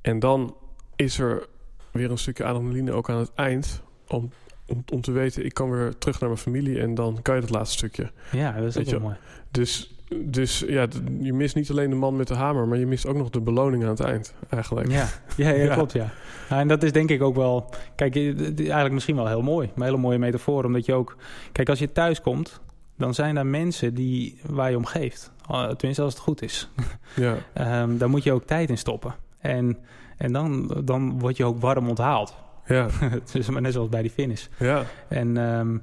A: En dan is er weer een stukje adrenaline ook aan het eind. Om, om, om te weten, ik kan weer terug naar mijn familie. En dan kan je dat laatste stukje.
B: Ja, dat is ook wel mooi.
A: Dus dus ja, je mist niet alleen de man met de hamer, maar je mist ook nog de beloning aan het eind, eigenlijk.
B: Ja, ja, ja, ja. klopt, ja. ja. En dat is denk ik ook wel, kijk, eigenlijk misschien wel heel mooi. Een hele mooie metafoor, omdat je ook, kijk, als je thuis komt, dan zijn er mensen die, waar je om geeft. Tenminste, als het goed is.
A: Ja.
B: um, daar moet je ook tijd in stoppen. En, en dan, dan word je ook warm onthaald.
A: Ja.
B: dus, net zoals bij die finish.
A: Ja.
B: En um,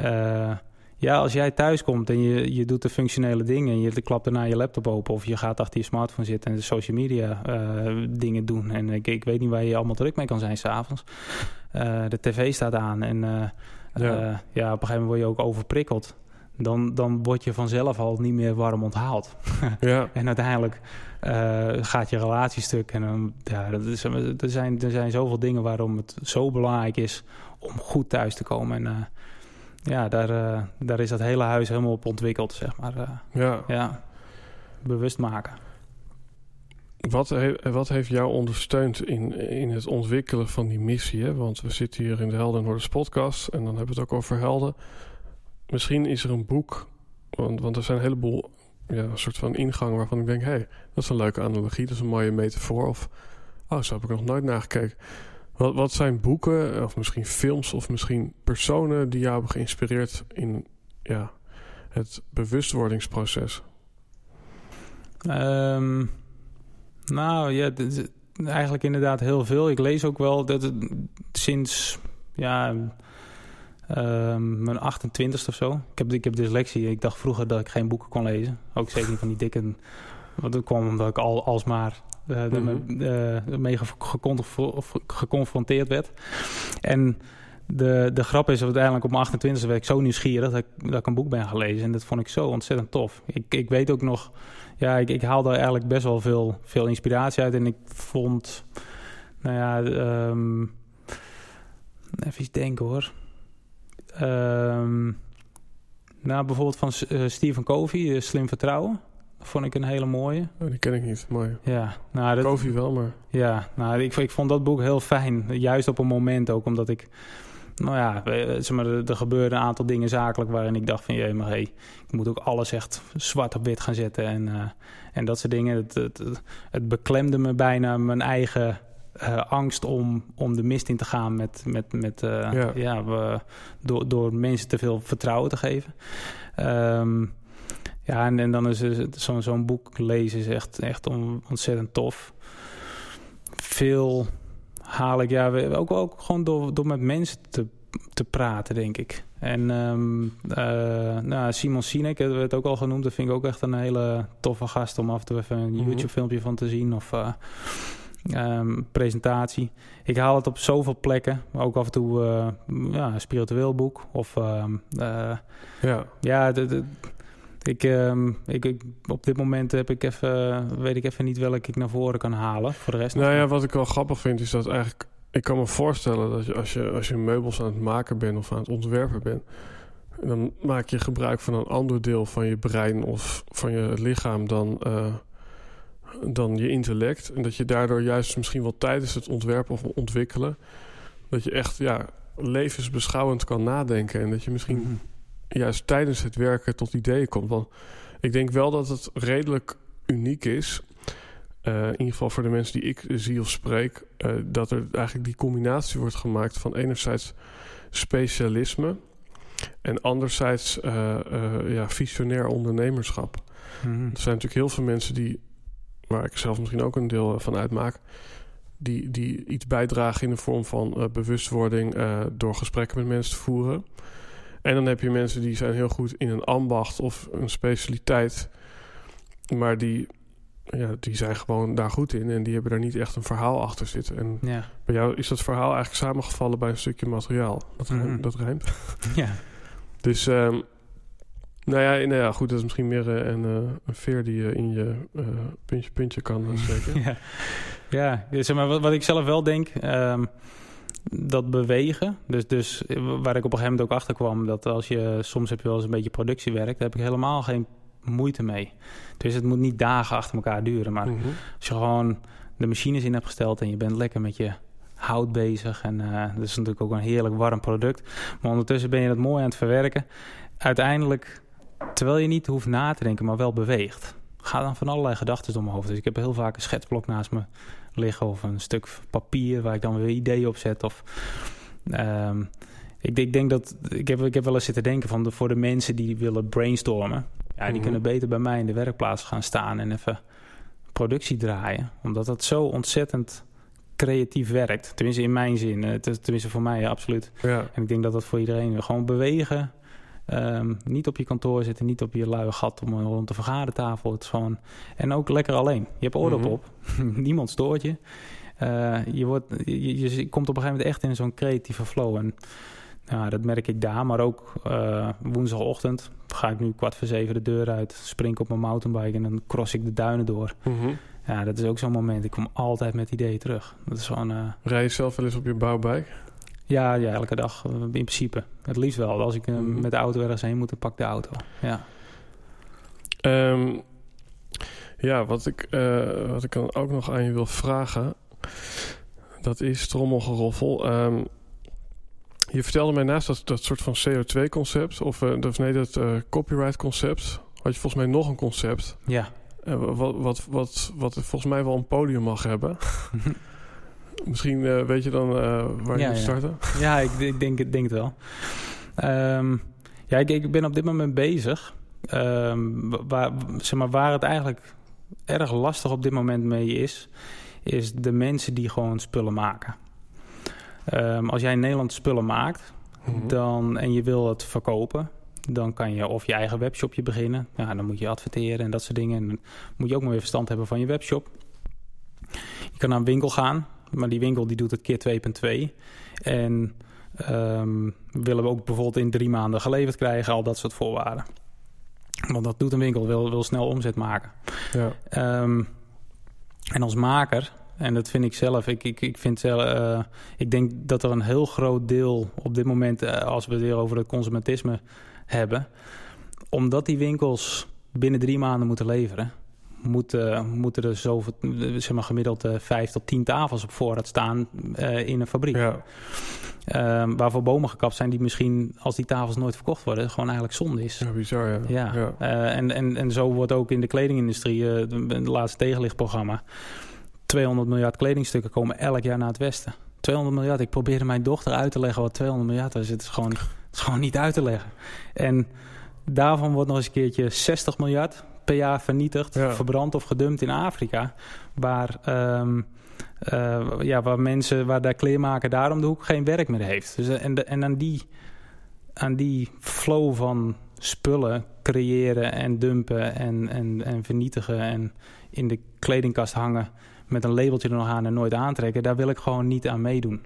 B: uh, ja, als jij thuis komt en je, je doet de functionele dingen... en je klapt daarna je laptop open... of je gaat achter je smartphone zitten en de social media uh, dingen doen... en ik, ik weet niet waar je allemaal druk mee kan zijn s'avonds. Uh, de tv staat aan en uh, ja. ja. op een gegeven moment word je ook overprikkeld. Dan, dan word je vanzelf al niet meer warm onthaald.
A: ja.
B: en uiteindelijk gaat je relatie stuk. En dan, ja, dat is, er, zijn, er zijn zoveel dingen waarom het zo belangrijk is... om goed thuis te komen en ja, daar, uh, daar is dat hele huis helemaal op ontwikkeld, zeg maar. Uh,
A: ja.
B: ja. Bewust maken.
A: Wat, he wat heeft jou ondersteund in, in het ontwikkelen van die missie? Hè? Want we zitten hier in de Helden Noorders podcast en dan hebben we het ook over helden. Misschien is er een boek, want, want er zijn een heleboel ja, een soort van ingang waarvan ik denk... hé, hey, dat is een leuke analogie, dat is een mooie metafoor. Of Oh, zo heb ik nog nooit nagekeken. Wat, wat zijn boeken, of misschien films, of misschien personen die jou hebben geïnspireerd in ja, het bewustwordingsproces?
B: Ehm, nou ja, eigenlijk inderdaad heel veel. Ik lees ook wel dat sinds ja, um, mijn 28ste of zo. Ik heb, ik heb dyslexie. Ik dacht vroeger dat ik geen boeken kon lezen. Ook zeker niet van die dikke. Want dat kwam omdat ik al alsmaar uh, uh, mee geconfronteerd werd. En de, de grap is, uiteindelijk op mijn 28 werd ik zo nieuwsgierig dat ik, dat ik een boek ben gelezen. En dat vond ik zo ontzettend tof. Ik, ik weet ook nog, ja, ik, ik haalde eigenlijk best wel veel, veel inspiratie uit. En ik vond, nou ja, um, even iets denken hoor. Um, nou, bijvoorbeeld van uh, Stephen Covey, Slim Vertrouwen. Vond ik een hele mooie.
A: Oh, die ken ik niet, mooi.
B: Ja,
A: nou, dat, Covey wel, maar...
B: Ja, nou, ik, ik vond dat boek heel fijn. Juist op een moment ook, omdat ik nou ja, zeg maar, er gebeurden een aantal dingen zakelijk waarin ik dacht van... jee, maar hey, ik moet ook alles echt zwart op wit gaan zetten en, uh, en dat soort dingen. Het, het, het, beklemde me bijna mijn eigen uh, angst om, om de mist in te gaan met, met, met uh, ja. ja we, door, door mensen te veel vertrouwen te geven. Um, ja, en, en dan is zo'n zo'n boek lezen is echt, echt ontzettend tof. Veel haal ik ja, ook, ook gewoon door, door met mensen te, te praten, denk ik. En um, uh, nou, Simon Sinek, hebben we het ook al genoemd. Dat vind ik ook echt een hele toffe gast om af en toe even een mhm. YouTube-filmpje van te zien. Of uh, um, presentatie. Ik haal het op zoveel plekken. Ook af en toe uh, ja, een spiritueel boek. Of um, ja, ja de, de, ik, um, ik, ik, op dit moment heb ik even, weet ik even niet welke ik naar voren kan halen. Voor de rest.
A: Nou ja, wat ik wel grappig vind is dat eigenlijk. Ik kan me voorstellen dat je, als, je, als je meubels aan het maken bent of aan het ontwerpen bent. Dan maak je gebruik van een ander deel van je brein of van je lichaam dan, uh, dan je intellect. En dat je daardoor juist misschien wel tijdens het ontwerpen of ontwikkelen. Dat je echt ja, levensbeschouwend kan nadenken. En dat je misschien. Mhm juist tijdens het werken tot ideeën komt. Want ik denk wel dat het redelijk uniek is. Uh, in ieder geval voor de mensen die ik zie of spreek, uh, dat er eigenlijk die combinatie wordt gemaakt van enerzijds specialisme en anderzijds uh, ja, visionair ondernemerschap. Mm -hmm. Er zijn natuurlijk heel veel mensen die, waar ik zelf misschien ook een deel van uitmaak, die, die iets bijdragen in de vorm van bewustwording door gesprekken met mensen te voeren. En dan heb je mensen die zijn heel goed in een ambacht of een specialiteit. Maar die, ja, die zijn gewoon daar goed in. En die hebben daar niet echt een verhaal achter zitten. En ja. bij jou is dat verhaal eigenlijk samengevallen bij een stukje materiaal. Dat, mm -hmm. dat rijmt.
B: Ja.
A: dus... Um, nou ja, nou ja, goed, dat is misschien meer uh, een, uh, een veer die je in je uh, puntje puntje kan steken.
B: ja, ja zeg maar, wat, wat ik zelf wel denk... Um, dat bewegen. Dus, dus waar ik op een gegeven moment ook achter kwam, dat als je soms heb je wel eens een beetje productiewerk, daar heb ik helemaal geen moeite mee. Dus het moet niet dagen achter elkaar duren. Maar mhm. als je gewoon de machines in hebt gesteld en je bent lekker met je hout bezig. En uh, dat is natuurlijk ook een heerlijk warm product. Maar ondertussen ben je dat mooi aan het verwerken. Uiteindelijk, terwijl je niet hoeft na te denken, maar wel beweegt. Ga dan van allerlei gedachten door mijn hoofd. Dus ik heb heel vaak een schetsblok naast me liggen of een stuk papier waar ik dan weer ideeën op zet. Of, um, ik, ik, denk dat ik heb, ik heb wel eens zitten denken van de, voor de mensen die willen brainstormen. Ja, die mhm. kunnen beter bij mij in de werkplaats gaan staan en even productie draaien. Omdat dat zo ontzettend creatief werkt. Tenminste in mijn zin. Eh, tenminste voor mij, absoluut.
A: Ja.
B: En ik denk dat dat voor iedereen gewoon bewegen. Um, niet op je kantoor zitten, niet op je luie gat om rond de vergadertafel. Het is gewoon... En ook lekker alleen. Je hebt oordop mm op, niemand stoort je. Uh, je, wordt, je, je, komt op een gegeven moment echt in zo'n creatieve flow. En nou, dat merk ik daar, maar ook uh, woensdagochtend ga ik nu kwart voor zeven de deur uit, spring op mijn mountainbike en dan cross ik de duinen door. Mm -hmm. Ja, dat is ook zo'n moment. Ik kom altijd met ideeën terug. Dat is gewoon. Uh...
A: Rij je zelf wel eens op je bouwbike?
B: Ja, ja, elke dag eh, in principe. Het liefst wel. Als ik uh, met de auto ergens heen moet, dan pak de auto. Ja.
A: Um, ja, wat ik, uh, wat ik dan ook nog aan je wil vragen... dat is trommelgeroffel. Um, je vertelde mij naast dat, dat soort van CO2-concept... of, uh, of nee, dat copyright-concept... had je volgens mij nog een concept.
B: Ja.
A: wat, wat, wat, wat volgens mij wel een podium mag hebben... Misschien uh, weet je dan uh, waar je moet starten?
B: Ja, ik, ik, denk, ik denk het wel. Um, ja, ik, ik, ben op dit moment bezig. Um, waar, zeg maar, waar het eigenlijk erg lastig op dit moment mee is... is de mensen die gewoon spullen maken. Um, als jij in Nederland spullen maakt... Mhm. dan, en je wil het verkopen dan kan je of je eigen webshopje beginnen. Ja, dan moet je adverteren en dat soort dingen. En dan moet je ook maar weer verstand hebben van je webshop. Je kan naar een winkel gaan, maar die winkel die doet het keer 2.2. En um, willen we ook bijvoorbeeld in drie maanden geleverd krijgen, al dat soort voorwaarden. Want dat doet een winkel, wil, wil snel omzet maken. Ja. Um, en als maker, en dat vind ik zelf, ik, ik, ik, vind zelf, uh, ik denk dat er een heel groot deel op dit moment, uh, als we het weer over het consumentisme hebben, omdat die winkels binnen drie maanden moeten leveren, moeten, moeten er zoveel, zeg maar gemiddeld uh, vijf tot tien tafels op voorraad staan uh, in een fabriek. Ja. Uh, waarvoor bomen gekapt zijn die misschien, als die tafels nooit verkocht worden, gewoon eigenlijk zonde is.
A: Ja, bizar, ja.
B: ja. ja. Uh, en, en, en zo wordt ook in de kledingindustrie, het laatste tegenlichtprogramma, 200 miljard kledingstukken komen elk jaar naar het westen. 200 miljard. Ik probeerde mijn dochter uit te leggen wat 200 miljard is. Het is gewoon, het is gewoon niet uit te leggen. En daarvan wordt nog eens een keertje 60 miljard per jaar vernietigd, verbrand of gedumpt in Afrika. Waar, um, uh, ja, waar mensen, waar de kleermaker daar om de hoek geen werk meer heeft. Dus, en, de, en aan, die, aan die flow van spullen creëren en dumpen en, en, en vernietigen en in de kledingkast hangen met een labeltje er nog aan en nooit aantrekken, daar wil ik gewoon niet aan meedoen.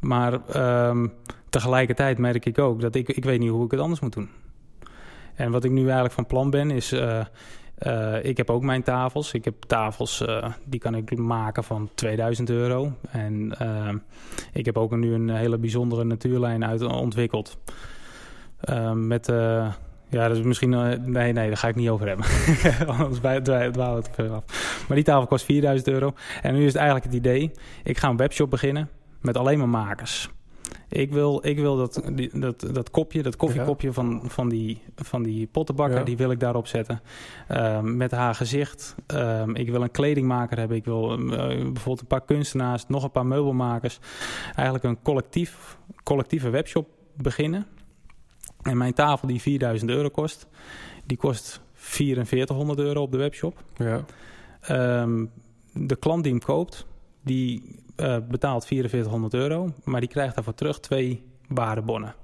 B: Maar um, tegelijkertijd merk ik ook dat ik, ik weet niet hoe ik het anders moet doen. En wat ik nu eigenlijk van plan ben is... Uh, uh, ik heb ook mijn tafels. Ik heb tafels, uh, die kan ik maken van 2000 euro. En ik heb ook nu een hele bijzondere natuurlijn uit ontwikkeld. met... Ja, dat is misschien... nee, nee, daar ga ik niet over hebben. Anders we het veel af. Maar die tafel kost 4000 euro. En nu is het eigenlijk het idee... Ik ga een webshop beginnen met alleen maar makers. Ik wil, ik wil dat, die, dat, dat kopje, dat koffiekopje van, van, die, van die pottenbakker, die wil ik daarop zetten. Um, met haar gezicht. Um, ik wil een kledingmaker hebben. Ik wil uh, bijvoorbeeld een paar kunstenaars, nog een paar meubelmakers. Eigenlijk een collectief, collectieve webshop beginnen. En mijn tafel die 4000 euro kost, die kost 4400 euro op de webshop. Ja. Um, de klant die hem koopt, die uh, betaalt 4400 euro, maar die krijgt daarvoor terug twee waardebonnen.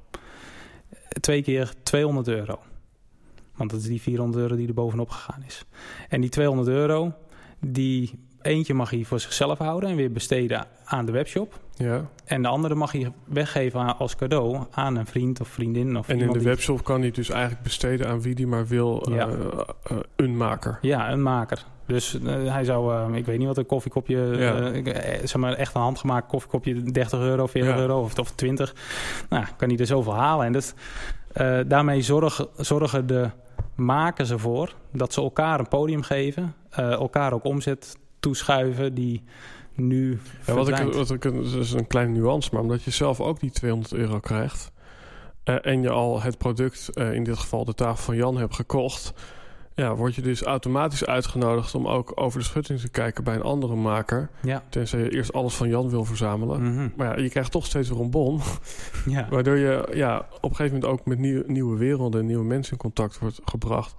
B: Twee keer 200 euro. Want dat is die 400 euro die er bovenop gegaan is. En die 200 euro, die eentje mag hij voor zichzelf houden en weer besteden aan de webshop. Ja. En de andere mag hij weggeven als cadeau aan een vriend of vriendin. Of
A: en in de webshop kan hij dus eigenlijk besteden aan wie die maar wil. Ja. Uh, uh, een maker.
B: Ja, een maker. Dus uh, hij zou, uh, ik weet niet wat een koffiekopje, ja. uh, zeg maar echt een handgemaakt koffiekopje, 30 euro, 40 ja. euro of, of 20. Nou, kan hij er zoveel halen. En dat, daarmee zorgen, zorgen de makers ervoor dat ze elkaar een podium geven, elkaar ook omzet toeschuiven die nu.
A: Ja, wat ik, wat ik, dat is een kleine nuance, maar omdat je zelf ook die 200 euro krijgt. en je al het product, in dit geval de tafel van Jan, hebt gekocht ja, word je dus automatisch uitgenodigd om ook over de schutting te kijken bij een andere maker. Ja. Tenzij je eerst alles van Jan wil verzamelen. Mhm. Maar ja, je krijgt toch steeds weer een bon. Ja. Waardoor je ja, op een gegeven moment ook met nieuw, nieuwe werelden en nieuwe mensen in contact wordt gebracht.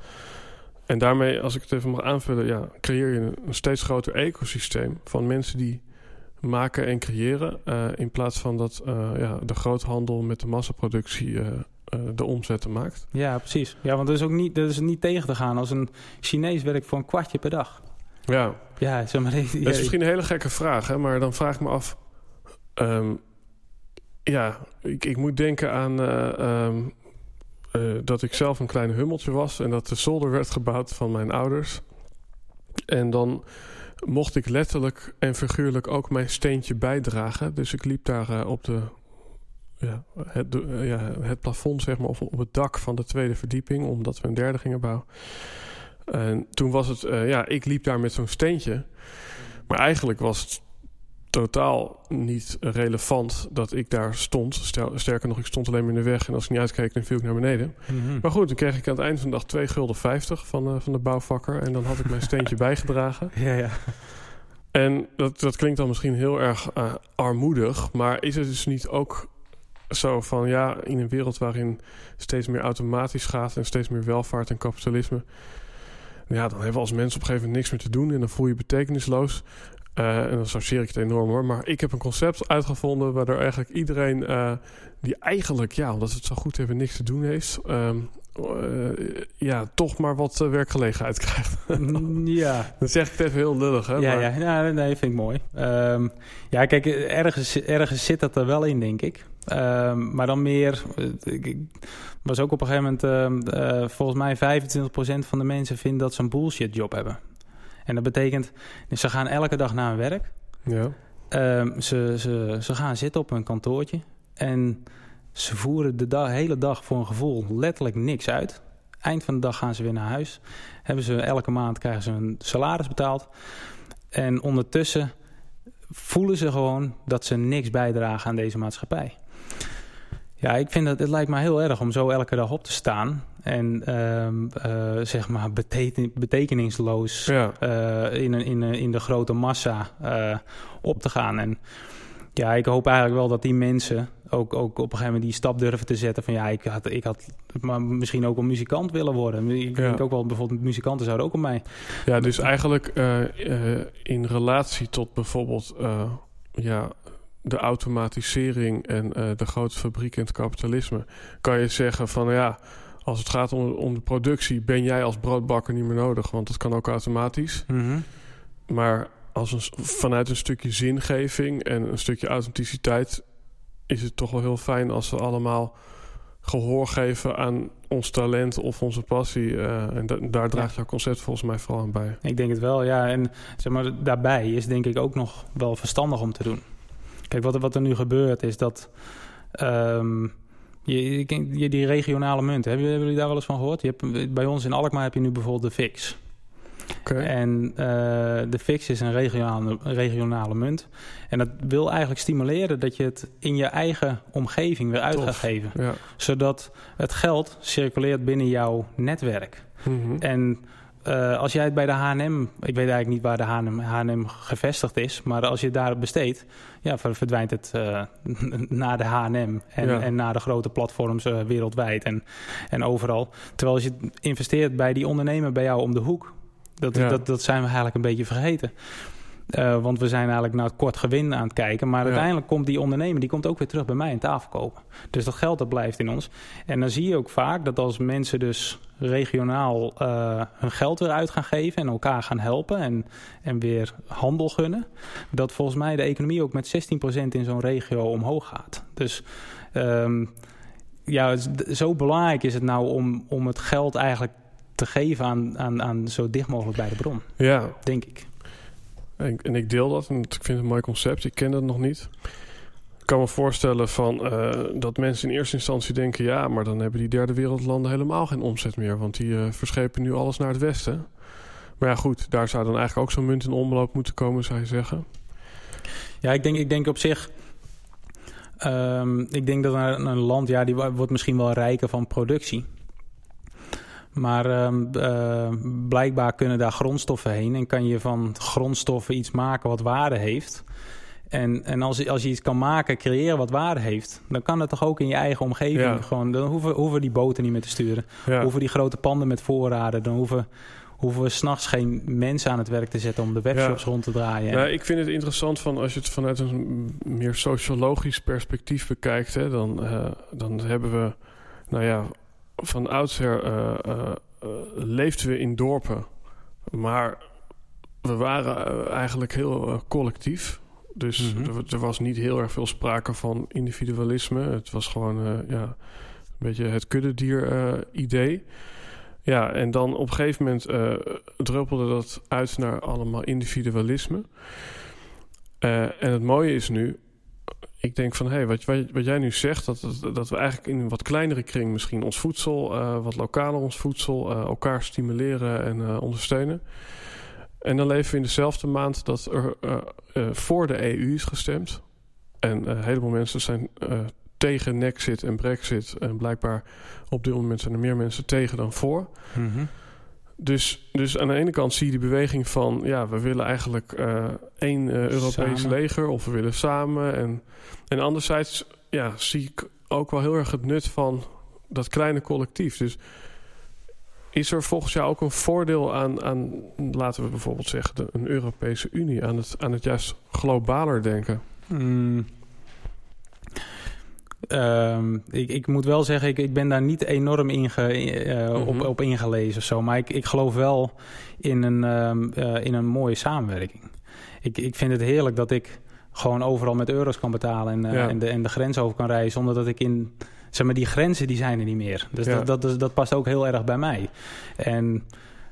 A: En daarmee, als ik het even mag aanvullen, ja, creëer je een, steeds groter ecosysteem van mensen die maken en creëren. Uh, in plaats van dat uh, ja, de groothandel met de massaproductie uh, de omzetten maakt.
B: Ja, precies. Ja, want dat is ook niet, dat is niet tegen te gaan als een Chinees werkt voor een kwartje per dag.
A: Ja.
B: Ja, zeg maar. Ja,
A: dat is misschien een hele gekke vraag, hè, maar dan vraag ik me af. Um, ja, ik, ik moet denken aan uh, um, uh, dat ik zelf een klein hummeltje was en dat de zolder werd gebouwd van mijn ouders. En dan mocht ik letterlijk en figuurlijk ook mijn steentje bijdragen. Dus ik liep daar op de ja, het, uh, ja, het plafond, zeg maar, of op het dak van de tweede verdieping, omdat we een derde gingen bouwen. En toen was het, uh, ja, ik liep daar met zo'n steentje. Maar eigenlijk was het totaal niet relevant dat ik daar stond. Stel, sterker nog, ik stond alleen maar in de weg. En als ik niet uitkeek, dan viel ik naar beneden. Mm -hmm. Maar goed, dan kreeg ik aan het eind van de dag 2 gulden 50 van, uh, van de bouwvakker. En dan had ik mijn steentje bijgedragen. Ja, ja. En dat, dat klinkt dan misschien heel erg uh, armoedig, maar is het dus niet ook zo van ja, in een wereld waarin steeds meer automatisch gaat en steeds meer welvaart en kapitalisme, ja, dan hebben we als mensen op een gegeven moment niks meer te doen en dan voel je betekenisloos. Uh, en dan associeer ik het enorm hoor. Maar ik heb een concept uitgevonden waardoor eigenlijk iedereen uh, die eigenlijk, ja, omdat we het zo goed hebben, niks te doen heeft. Um, uh, ja, toch maar wat werkgelegenheid krijgt.
B: ja.
A: Dan zeg ik het even heel lullig, hè?
B: Ja,
A: maar...
B: ja, ja nee, vind ik mooi. Um, ja, kijk, ergens, ergens zit dat er wel in, denk ik. Um, maar dan meer... Ik was ook op een gegeven moment... Uh, volgens mij 25% van de mensen vindt dat ze een bullshit job hebben. En dat betekent, ze gaan elke dag naar hun werk.
A: Ja.
B: Um, ze, ze, ze gaan zitten op een kantoortje. En ze voeren de dag, hele dag voor een gevoel letterlijk niks uit. Eind van de dag gaan ze weer naar huis. Hebben ze elke maand krijgen ze een salaris betaald. En ondertussen voelen ze gewoon dat ze niks bijdragen aan deze maatschappij. Ja, ik vind dat het lijkt me heel erg om zo elke dag op te staan en um, uh, zeg maar beteken, betekenisloos
A: ja.
B: uh, in, in, in de grote massa uh, op te gaan. En ja, ik hoop eigenlijk wel dat die mensen ook, ook op een gegeven moment die stap durven te zetten van ja, ik had, ik had maar misschien ook een muzikant willen worden. Ik denk ook wel bijvoorbeeld muzikanten zouden ook op mij.
A: Ja, dus eigenlijk in relatie tot bijvoorbeeld ja, de automatisering en uh, de grote fabriek en het kapitalisme, kan je zeggen van ja, als het gaat om, om de productie, ben jij als broodbakker niet meer nodig, want dat kan ook automatisch.
B: Mm -hmm.
A: Maar als een, vanuit een stukje zingeving en een stukje authenticiteit is het toch wel heel fijn als we allemaal gehoor geven aan ons talent of onze passie. Uh, en da daar draagt ja. jouw concept volgens mij vooral aan bij.
B: Ik denk het wel, ja. En zeg maar, daarbij is denk ik ook nog wel verstandig om te doen. Kijk, wat er, wat er nu gebeurt is dat... Um, je, je, die regionale munt, hebben, hebben jullie daar wel eens van gehoord? Je hebt, bij ons in Alkmaar heb je nu bijvoorbeeld de fix.
A: Okay.
B: En uh, de fix is een regionale, regionale munt. En dat wil eigenlijk stimuleren dat je het in je eigen omgeving weer uit
A: Tof.
B: gaat geven.
A: Ja.
B: Zodat het geld circuleert binnen jouw netwerk.
A: Mm -hmm.
B: En uh, als jij het bij de H&M, ik weet eigenlijk niet waar de H&M, H&M gevestigd is, maar als je het daar besteedt, ja, verdwijnt het uh, naar de H&M en,
A: Ja.
B: en naar de grote platforms uh, wereldwijd en, en overal. Terwijl als je investeert bij die ondernemer bij jou om de hoek, dat,
A: Ja.
B: dat, dat zijn we eigenlijk een beetje vergeten. Want we zijn eigenlijk naar het kort gewin aan het kijken. Maar
A: Ja.
B: uiteindelijk komt die ondernemer die komt ook weer terug bij mij aan tafel kopen. Dus dat geld dat blijft in ons. En dan zie je ook vaak dat als mensen dus regionaal uh, hun geld weer uit gaan geven en elkaar gaan helpen en, en weer handel gunnen, dat volgens mij de economie ook met 16% in zo'n regio omhoog gaat. Dus um, ja, zo belangrijk is het nou om, om het geld eigenlijk te geven aan, aan, aan zo dicht mogelijk bij de bron,
A: Ja,
B: denk ik.
A: en, en ik deel dat en ik vind het een mooi concept. Ik ken dat nog niet. Ik kan me voorstellen van, uh, dat mensen in eerste instantie denken... ja, maar dan hebben die derde wereldlanden helemaal geen omzet meer... want die uh, verschepen nu alles naar het westen. Maar ja, goed, daar zou dan eigenlijk ook zo'n munt in omloop moeten komen, zou je zeggen.
B: Ja, ik denk, ik denk op zich. Um, ik denk dat een, een, land, ja, die wordt misschien wel rijker van productie. Maar um, uh, blijkbaar kunnen daar grondstoffen heen en kan je van grondstoffen iets maken wat waarde heeft. En, en als, als je iets kan maken, creëren wat waarde heeft, dan kan het toch ook in je eigen omgeving
A: Ja.
B: gewoon. Dan hoeven, hoeven die boten niet meer te sturen.
A: Ja,
B: Hoeven die grote panden met voorraden. Dan hoeven, hoeven we s'nachts geen mensen aan het werk te zetten om de webshops rond te draaien.
A: Nou, ik vind het interessant van als je het vanuit een meer sociologisch perspectief bekijkt, hè, dan, uh, dan hebben we, nou ja, van oudsher uh, uh, leefden we in dorpen, maar we waren eigenlijk heel collectief. Dus
B: Mhm.
A: er, er was niet heel erg veel sprake van individualisme. Het was gewoon uh, ja, een beetje het kuddedier uh, idee. Ja, en dan op een gegeven moment uh, druppelde dat uit naar allemaal individualisme. En het mooie is nu, ik denk van hé, hey, wat, wat, wat, jij nu zegt, dat, dat, dat, we eigenlijk in een wat kleinere kring misschien ons voedsel, uh, wat lokaler ons voedsel, uh, elkaar stimuleren en uh, ondersteunen. En dan leven we in dezelfde maand dat er uh, uh, voor de EU is gestemd. En uh, een heleboel mensen zijn tegen Nexit en Brexit. En blijkbaar op dit moment zijn er meer mensen tegen dan voor.
B: Mm -hmm.
A: Dus, dus aan de ene kant zie je die beweging van... ja, we willen eigenlijk één Europees
B: Samen.
A: leger... of we willen samen. En, en anderzijds ja, zie ik ook wel heel erg het nut van dat kleine collectief. Dus is er volgens jou ook een voordeel aan, aan laten we bijvoorbeeld zeggen... De, een Europese Unie, aan het, aan het juist globaler denken?
B: Mm. Ehm, ik, ik moet wel zeggen, ik, ik ben daar niet enorm in ge, eh, op,
A: Mhm.
B: op ingelezen of zo. Maar ik, ik geloof wel in een, ehm, eh, in een mooie samenwerking. Ik, ik vind het heerlijk dat ik gewoon overal met euro's kan betalen en, eh,
A: Ja.
B: en, de, en de grens over kan reizen. Zonder dat ik in. Zeg maar, die grenzen die zijn er niet meer. Dus
A: Ja.
B: dat, dat, dat, dat past ook heel erg bij mij. En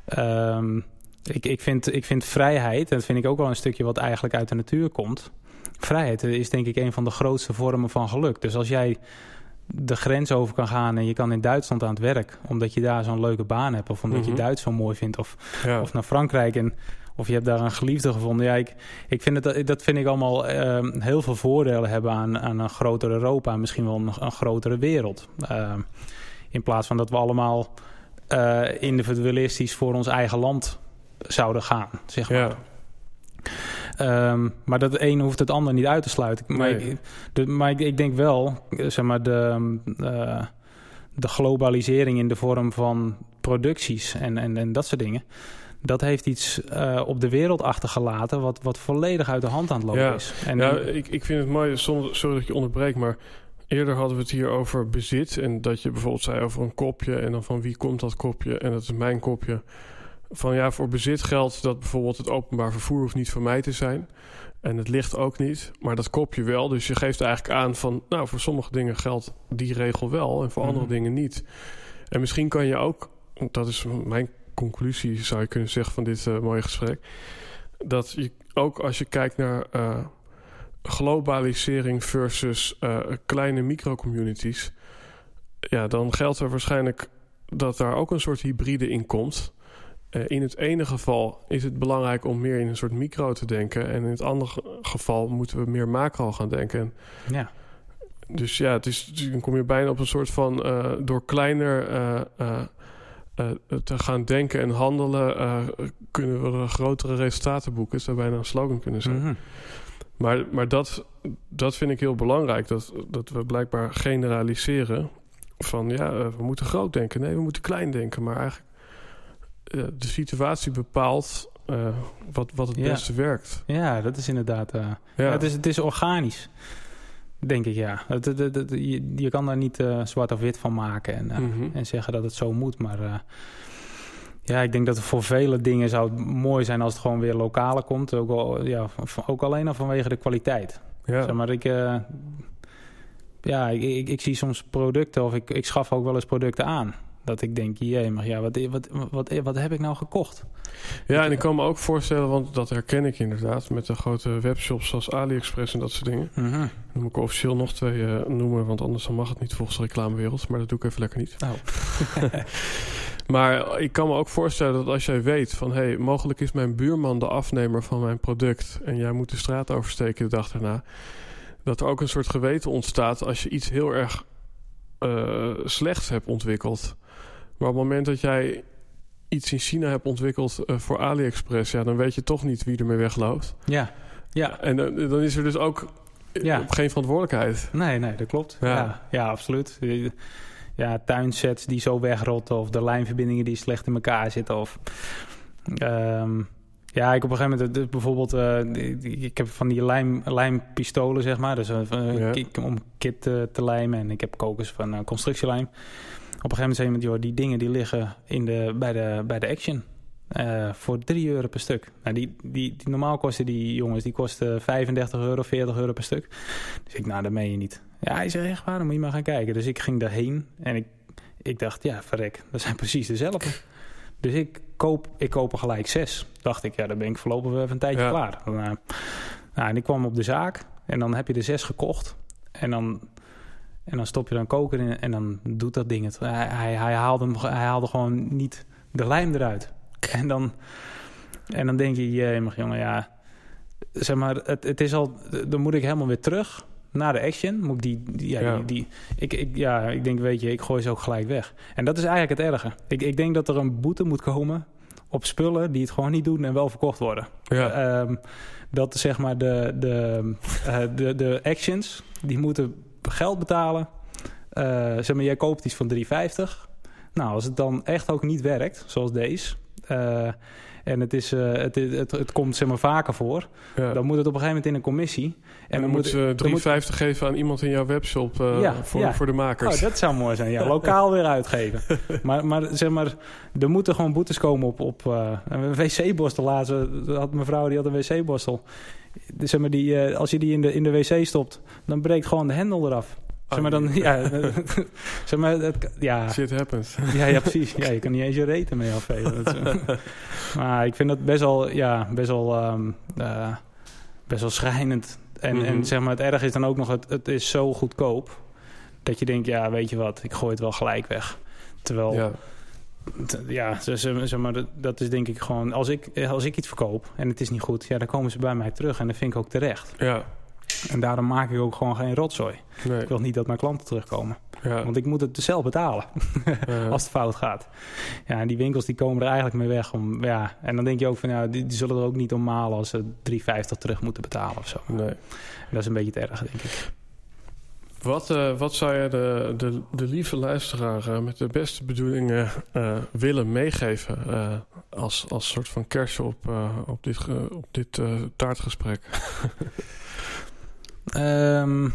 B: ehm, ik, ik, vind, ik vind vrijheid, en dat vind ik ook wel een stukje wat eigenlijk uit de natuur komt. Vrijheid is denk ik een van de grootste vormen van geluk. Dus als jij de grens over kan gaan en je kan in Duitsland aan het werk, omdat je daar zo'n leuke baan hebt, of omdat
A: Mhm.
B: je Duits zo mooi vindt, of,
A: Ja,
B: of naar Frankrijk en of je hebt daar een geliefde gevonden. Ja, ik, ik vind het, dat vind ik allemaal ehm, heel veel voordelen hebben aan, aan een groter Europa, misschien wel een, een grotere wereld. Ehm, in plaats van dat we allemaal eh, individualistisch voor ons eigen land zouden gaan, zeg maar.
A: ja.
B: Ehm, maar dat een hoeft het ander niet uit te sluiten. Maar,
A: Nee.
B: ik, de, maar ik, ik denk wel, zeg maar, de, eh, de globalisering in de vorm van producties en, en, en dat soort dingen. Dat heeft iets eh, op de wereld achtergelaten wat, wat volledig uit de hand aan het lopen
A: Ja.
B: is. En
A: ja, ik, ik vind het mooi, zonder, sorry dat ik je onderbreek, maar eerder hadden we het hier over bezit. En dat je bijvoorbeeld zei over een kopje en dan van wie komt dat kopje en dat is mijn kopje. Van ja, voor bezit geldt dat bijvoorbeeld het openbaar vervoer hoeft niet van mij te zijn. En het licht ook niet, maar dat kopje wel. Dus je geeft eigenlijk aan van, nou, voor sommige dingen geldt die regel wel en voor andere
B: Mhm.
A: dingen niet. En misschien kan je ook, dat is mijn conclusie, zou je kunnen zeggen van dit eh, mooie gesprek, dat je ook als je kijkt naar eh, globalisering versus eh, kleine microcommunities, ja, dan geldt er waarschijnlijk dat daar ook een soort hybride in komt. In het ene geval is het belangrijk om meer in een soort micro te denken. En in het andere ge- geval moeten we meer macro gaan denken. En
B: ja.
A: dus ja, het is, dan kom je bijna op een soort van door kleiner eh, eh, te gaan denken en handelen, eh, kunnen we grotere resultaten boeken. Het zou bijna een slogan kunnen zijn.
B: Mhm.
A: Maar, maar dat, dat vind ik heel belangrijk. Dat, dat we blijkbaar generaliseren. Van ja, eh, we moeten groot denken. Nee, we moeten klein denken. Maar eigenlijk de situatie bepaalt wat, wat het
B: Ja.
A: beste werkt.
B: ja, dat is inderdaad.
A: Ja,
B: Het, is, het is organisch, denk ik, ja. Het- het- je, je kan daar niet eh, zwart of wit van maken en, eh,
A: Mhm.
B: en zeggen dat het zo moet. Maar eh, ja, ik denk dat het voor vele dingen zou het mooi zijn als het gewoon weer lokale komt. Ook, al, ja, ook alleen al vanwege de kwaliteit.
A: ja.
B: Zeg maar ik, ja, ik, ik, ik zie soms producten of ik, ik schaf ook wel eens producten aan. Dat ik denk, jee, maar ja, wat, wat, wat, wat heb ik nou gekocht?
A: ja, en ik kan me ook voorstellen, want dat herken ik inderdaad... met de grote webshops zoals AliExpress en dat soort dingen.
B: Mhm.
A: Dan moet ik officieel nog twee eh, noemen... want anders dan mag het niet volgens de reclamewereld. Maar dat doe ik even lekker niet.
B: Oh.
A: Maar ik kan me ook voorstellen dat als jij weet van... hé, hey, mogelijk is mijn buurman de afnemer van mijn product... en jij moet de straat oversteken de dag daarna... dat er ook een soort geweten ontstaat als je iets heel erg eh, slechts hebt ontwikkeld. Maar op het moment dat jij iets in China hebt ontwikkeld eh, voor AliExpress... ja, dan weet je toch niet wie ermee wegloopt.
B: Ja, ja.
A: En eh, dan is er dus ook eh,
B: Ja.
A: geen verantwoordelijkheid.
B: Nee, nee, dat klopt.
A: Ja.
B: Ja, ja, absoluut. Ja, tuinsets die zo wegrotten of de lijnverbindingen die slecht in elkaar zitten. Of, ehm, ja, ik op een gegeven moment dus bijvoorbeeld, ik heb van die lijm, lijmpistolen, zeg maar. Dus om kit te lijmen. En ik heb kokers van constructielijm. Op een gegeven moment zei iemand, joh, die dingen die liggen in de, bij, de, bij de Action. eh, voor 3 euro per stuk. Nou, die, die, die normaal kosten die jongens, die kosten 35 euro, 40 euro per stuk. Dus ik, nou, dat meen je niet. Ja, hij zegt echt waar, dan moet je maar gaan kijken. Dus ik ging daarheen en ik, ik dacht, ja, verrek, dat zijn precies dezelfde. Dus ik koop, ik koop er gelijk zes. Dacht ik, ja, dan ben ik voorlopig even een tijdje
A: Ja.
B: klaar. Nou, en ik kwam op de zaak en dan heb je er zes gekocht. En dan, en dan stop je dan koken in en dan doet dat ding het. Hij, hij, hij, haalde, hem, hij haalde gewoon niet de lijm eruit. En dan, en dan denk je, jemig jongen, ja... Zeg maar, het, het is al... Dan moet ik helemaal weer terug naar de action. Moet ik die... die, ja,
A: Ja.
B: Die, die- ik, ik, ja, ik denk, weet je, ik gooi ze ook gelijk weg. En dat is eigenlijk het erge. Ik, ik denk dat er een boete moet komen op spullen die het gewoon niet doen en wel verkocht worden.
A: Ja.
B: Ehm, dat zeg maar de, de, eh, de, de actions, die moeten geld betalen. Eh, zeg maar, jij koopt iets van 3,50. Nou, als het dan echt ook niet werkt, zoals deze... eh, en het, is, eh, het, het, het komt zeg maar vaker voor.
A: ja.
B: Dan moet het op een gegeven moment in een commissie.
A: en dan moet ze
B: dan moet-
A: 3,50 geven aan iemand in jouw webshop
B: Ja,
A: voor,
B: ja.
A: voor de makers.
B: Oh, dat zou mooi zijn. Ja, lokaal weer uitgeven. Maar, maar zeg maar, er moeten gewoon boetes komen op, op een wc-borstel. Laatst had mijn vrouw die had een wc-borstel. Zeg maar, die, eh, als je die in de, in de wc stopt, dan breekt gewoon de hendel eraf. Zeg maar dan, ja, zeg maar, het, ja,
A: Shit happens.
B: ja, ja, precies. Ja, je kan niet eens je reten mee afvegen. Maar ik vind dat best wel, ja, best wel, eh, best wel schrijnend. En,
A: Mhm.
B: en zeg maar, het erg is dan ook nog, het, het is zo goedkoop. Dat je denkt, ja, weet je wat, ik gooi het wel gelijk weg. Terwijl, ja,
A: Ja.
B: zeg, maar, dat, dat is denk ik gewoon... Als ik, als ik iets verkoop en het is niet goed, ja, dan komen ze bij mij terug. En dat vind ik ook terecht.
A: Ja.
B: En daarom maak ik ook gewoon geen rotzooi.
A: Nee.
B: Ik wil niet dat mijn klanten terugkomen.
A: Ja.
B: Want ik moet het zelf betalen
A: Ja.
B: als het fout gaat. Ja, en die winkels die komen er eigenlijk mee weg. Om, ja, en dan denk je ook van, ja, die, die zullen er ook niet om malen als ze 3,50 terug moeten betalen of zo.
A: Nee.
B: En dat is een beetje het erg, denk ik.
A: Wat, eh, wat zou je de, de, de lieve luisteraar eh, met de beste bedoelingen eh, willen meegeven als, als soort van kerstje op, op dit, op dit taartgesprek?
B: Ehm,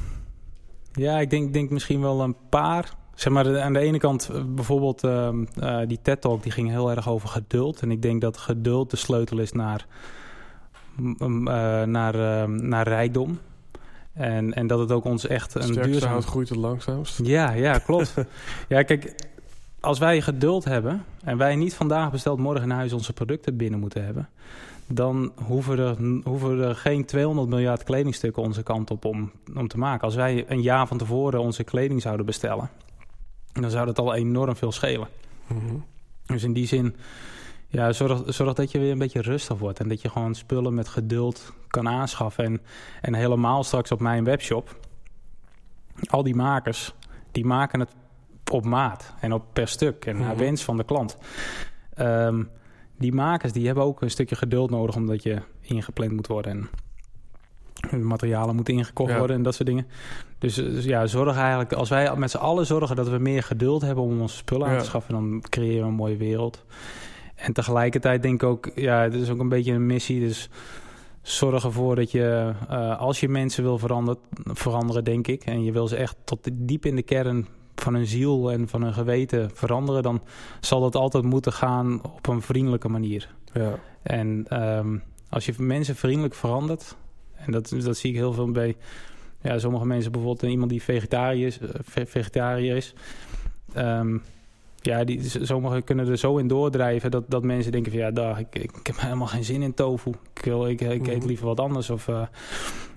B: ja, ik denk, denk misschien wel een paar. Zeg maar, aan de ene kant bijvoorbeeld ehm, eh, die TED-talk... die ging heel erg over geduld. En ik denk dat geduld de sleutel is naar, naar, ehm, naar rijkdom. En, en dat het ook ons echt een
A: Sterkste
B: duurzaam...
A: hout groeit het langzaamst.
B: Ja, ja, klopt. ja, kijk, als wij geduld hebben en wij niet vandaag besteld morgen in huis onze producten binnen moeten hebben, dan hoeven er, hoeven er geen 200 miljard kledingstukken onze kant op om, om te maken. Als wij een jaar van tevoren onze kleding zouden bestellen, dan zou dat al enorm veel schelen.
A: Mhm.
B: Dus in die zin, ja, zorg, zorg dat je weer een beetje rustig wordt. En dat je gewoon spullen met geduld kan aanschaffen. En, en helemaal straks op mijn webshop. Al die makers, die maken het op maat en op per stuk. En naar
A: Mhm.
B: wens van de klant. Ehm, die makers die hebben ook een stukje geduld nodig omdat je ingepland moet worden. En materialen moeten ingekocht
A: Ja.
B: worden en dat soort dingen. Dus, dus ja, zorg eigenlijk, als wij met z'n allen zorgen dat we meer geduld hebben om onze spullen aan te schaffen, dan creëren we een mooie wereld. En tegelijkertijd denk ik ook, ja, het is ook een beetje een missie. Dus zorg ervoor dat je, eh, als je mensen wil veranderen, veranderen, denk ik, en je wil ze echt tot diep in de kern van hun ziel en van hun geweten veranderen, dan zal dat altijd moeten gaan op een vriendelijke manier.
A: Ja.
B: En ehm, als je mensen vriendelijk verandert, en dat, dat zie ik heel veel bij ja, sommige mensen, bijvoorbeeld iemand die vegetariër is, eh, ve- vegetariër is ehm, ja, die, sommigen kunnen er zo in doordrijven dat, dat mensen denken van ja, dag, ik, ik, ik heb helemaal geen zin in tofu. Ik, wil, ik, ik eet
A: Mhm.
B: liever wat anders. Of eh,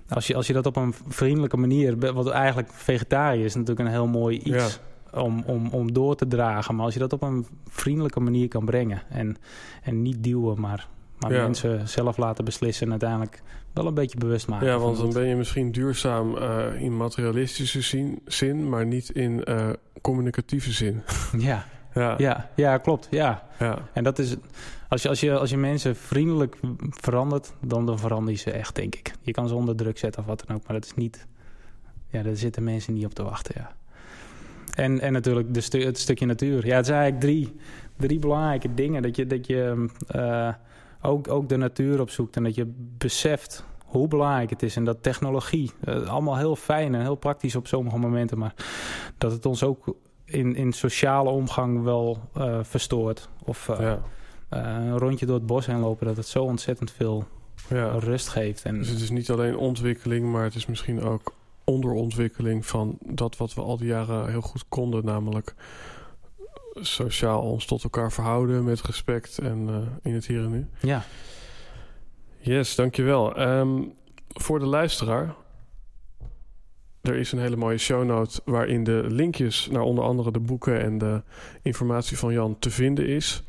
B: als, je, als je dat op een vriendelijke manier, wat eigenlijk vegetariër is natuurlijk een heel mooi iets. Om, om, om door te dragen. Maar als je dat op een vriendelijke manier kan brengen. En, en niet duwen, maar, maar
A: Ja.
B: mensen zelf laten beslissen. En uiteindelijk wel een beetje bewust maken.
A: Ja, want dan
B: het.
A: ben je misschien duurzaam eh, in materialistische zin, zin, maar niet in eh, communicatieve zin.
B: Ja,
A: Ja,
B: ja, ja, klopt. Ja.
A: ja.
B: En dat is, als je, als je, als je mensen vriendelijk verandert, dan, dan verander je ze echt, denk ik. Je kan ze onder druk zetten of wat dan ook, maar dat is niet, ja, daar zitten mensen niet op te wachten, ja. En, en natuurlijk de stu het stukje natuur. Ja, het zijn eigenlijk drie, drie belangrijke dingen. Dat je, dat je eh, ook, ook de natuur opzoekt en dat je beseft hoe belangrijk het is. En dat technologie, eh, allemaal heel fijn en heel praktisch op sommige momenten, maar dat het ons ook in, in sociale omgang wel eh, verstoort. Of eh,
A: ja.
B: eh, een rondje door het bos heen lopen, dat het zo ontzettend veel
A: ja.
B: rust geeft. En
A: Dus het is niet alleen ontwikkeling, maar het is misschien ook onderontwikkeling van dat wat we al die jaren heel goed konden, namelijk sociaal ons tot elkaar verhouden met respect en in het hier en nu.
B: ja,
A: Yes, dankjewel. Ehm voor de luisteraar, er is een hele mooie show note waarin de linkjes naar onder andere de boeken en de informatie van Jan te vinden is.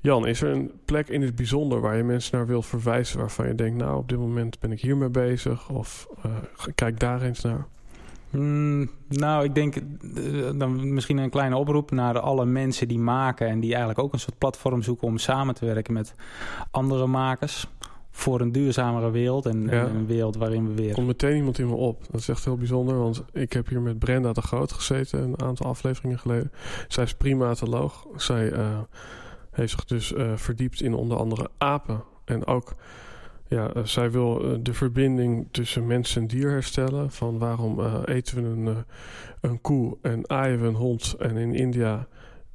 A: Jan, is er een plek in het bijzonder waar je mensen naar wilt verwijzen waarvan je denkt, nou op dit moment ben ik hiermee bezig of eh, kijk daar eens naar?
B: Mm, nou, ik denk eh, dan misschien een kleine oproep naar alle mensen die maken en die eigenlijk ook een soort platform zoeken om samen te werken met andere makers voor een duurzamere wereld en,
A: Ja.
B: en een wereld waarin we weer.
A: Er komt meteen iemand in me op. Dat is echt heel bijzonder, want ik heb hier met Brenda de Groot gezeten een aantal afleveringen geleden. Zij is primatoloog. Zij eh, heeft zich dus eh, verdiept in onder andere apen. En ook, ja, eh, zij wil de verbinding tussen mens en dier herstellen. Van waarom eten we een, een koe en aaien we een hond. En in India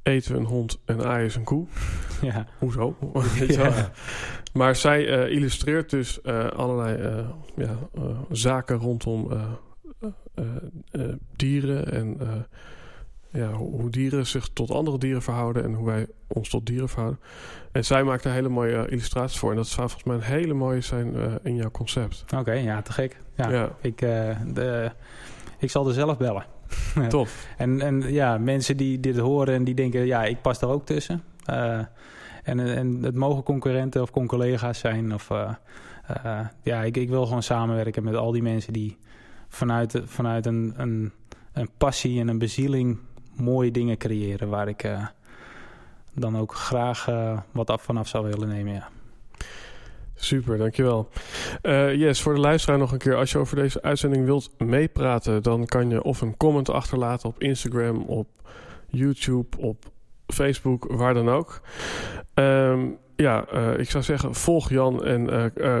A: eten we een hond en aaien ze een koe.
B: Ja.
A: Hoezo?
B: Ja.
A: Maar zij eh, illustreert dus eh, allerlei eh, ja, zaken rondom dieren en ja, hoe, hoe dieren zich tot andere dieren verhouden en hoe wij ons tot dieren verhouden. En zij maakt daar hele mooie illustraties voor. En dat zou volgens mij een hele mooie zijn in jouw concept.
B: Oké, ja, te gek. Ja,
A: Ja,
B: Ik, de, ik zal er zelf bellen.
A: tof.
B: En, en ja, mensen die dit horen en die denken, ja, ik pas daar ook tussen. Eh, en, en het mogen concurrenten of collega's zijn. Of, eh, eh, ja, ik, ik wil gewoon samenwerken met al die mensen die vanuit, vanuit een, een, een passie en een bezieling mooie dingen creëren. Waar ik dan ook graag wat af vanaf zou willen nemen. Ja.
A: Super, dankjewel. Eh yes, voor de luisteraar nog een keer. Als je over deze uitzending wilt meepraten, dan kan je of een comment achterlaten op Instagram, op YouTube, op Facebook, waar dan ook. Ehm, ja, eh, ik zou zeggen, volg Jan en eh,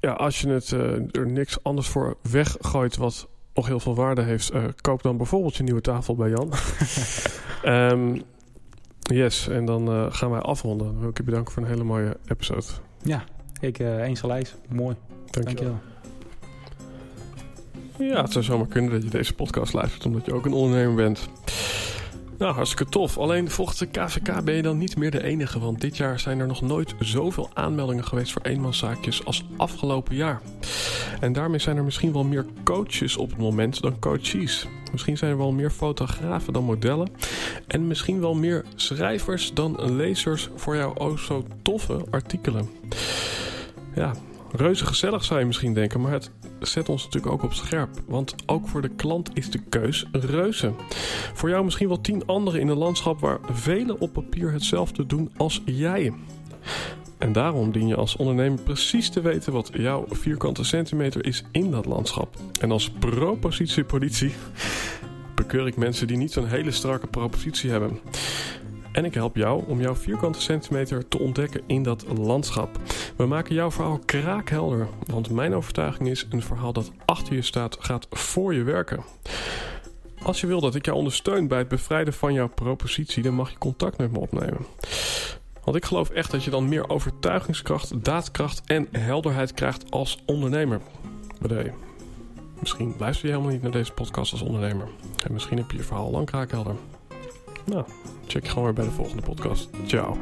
A: ja, als je het er niks anders voor weggooit wat nog heel veel waarde heeft, koop dan bijvoorbeeld je nieuwe tafel bij Jan. Ehm, yes, en dan gaan wij afronden. Dan wil ik je bedanken voor een hele mooie episode.
B: ja, ik eh eens gelijk. Mooi.
A: Dankjewel.
B: Dankjewel.
A: Ja, het zou zomaar kunnen dat je deze podcast luistert omdat je ook een ondernemer bent. Nou, hartstikke tof. Alleen volgens de KVK ben je dan niet meer de enige, want dit jaar zijn er nog nooit zoveel aanmeldingen geweest voor eenmanszaakjes als afgelopen jaar. En daarmee zijn er misschien wel meer coaches op het moment dan coaches. Misschien zijn er wel meer fotografen dan modellen. En misschien wel meer schrijvers dan lezers voor jouw oh zo toffe artikelen. Ja, reuze gezellig zou je misschien denken, maar het zet ons natuurlijk ook op scherp. Want ook voor de klant is de keus reuze. Voor jou misschien wel tien anderen in een landschap waar velen op papier hetzelfde doen als jij. En daarom dien je als ondernemer precies te weten wat jouw vierkante centimeter is in dat landschap. En als propositiepolitie bekeur ik mensen die niet zo'n hele strakke propositie hebben. En ik help jou om jouw vierkante centimeter te ontdekken in dat landschap. We maken jouw verhaal kraakhelder. Want mijn overtuiging is: een verhaal dat achter je staat, gaat voor je werken. Als je wil dat ik jou ondersteun bij het bevrijden van jouw propositie, dan mag je contact met me opnemen. Want ik geloof echt dat je dan meer overtuigingskracht, daadkracht en helderheid krijgt als ondernemer. Je? Misschien luister je helemaal niet naar deze podcast als ondernemer. En misschien heb je je verhaal lang kraakhelder. Nou, check gewoon weer bij de volgende podcast. Ciao.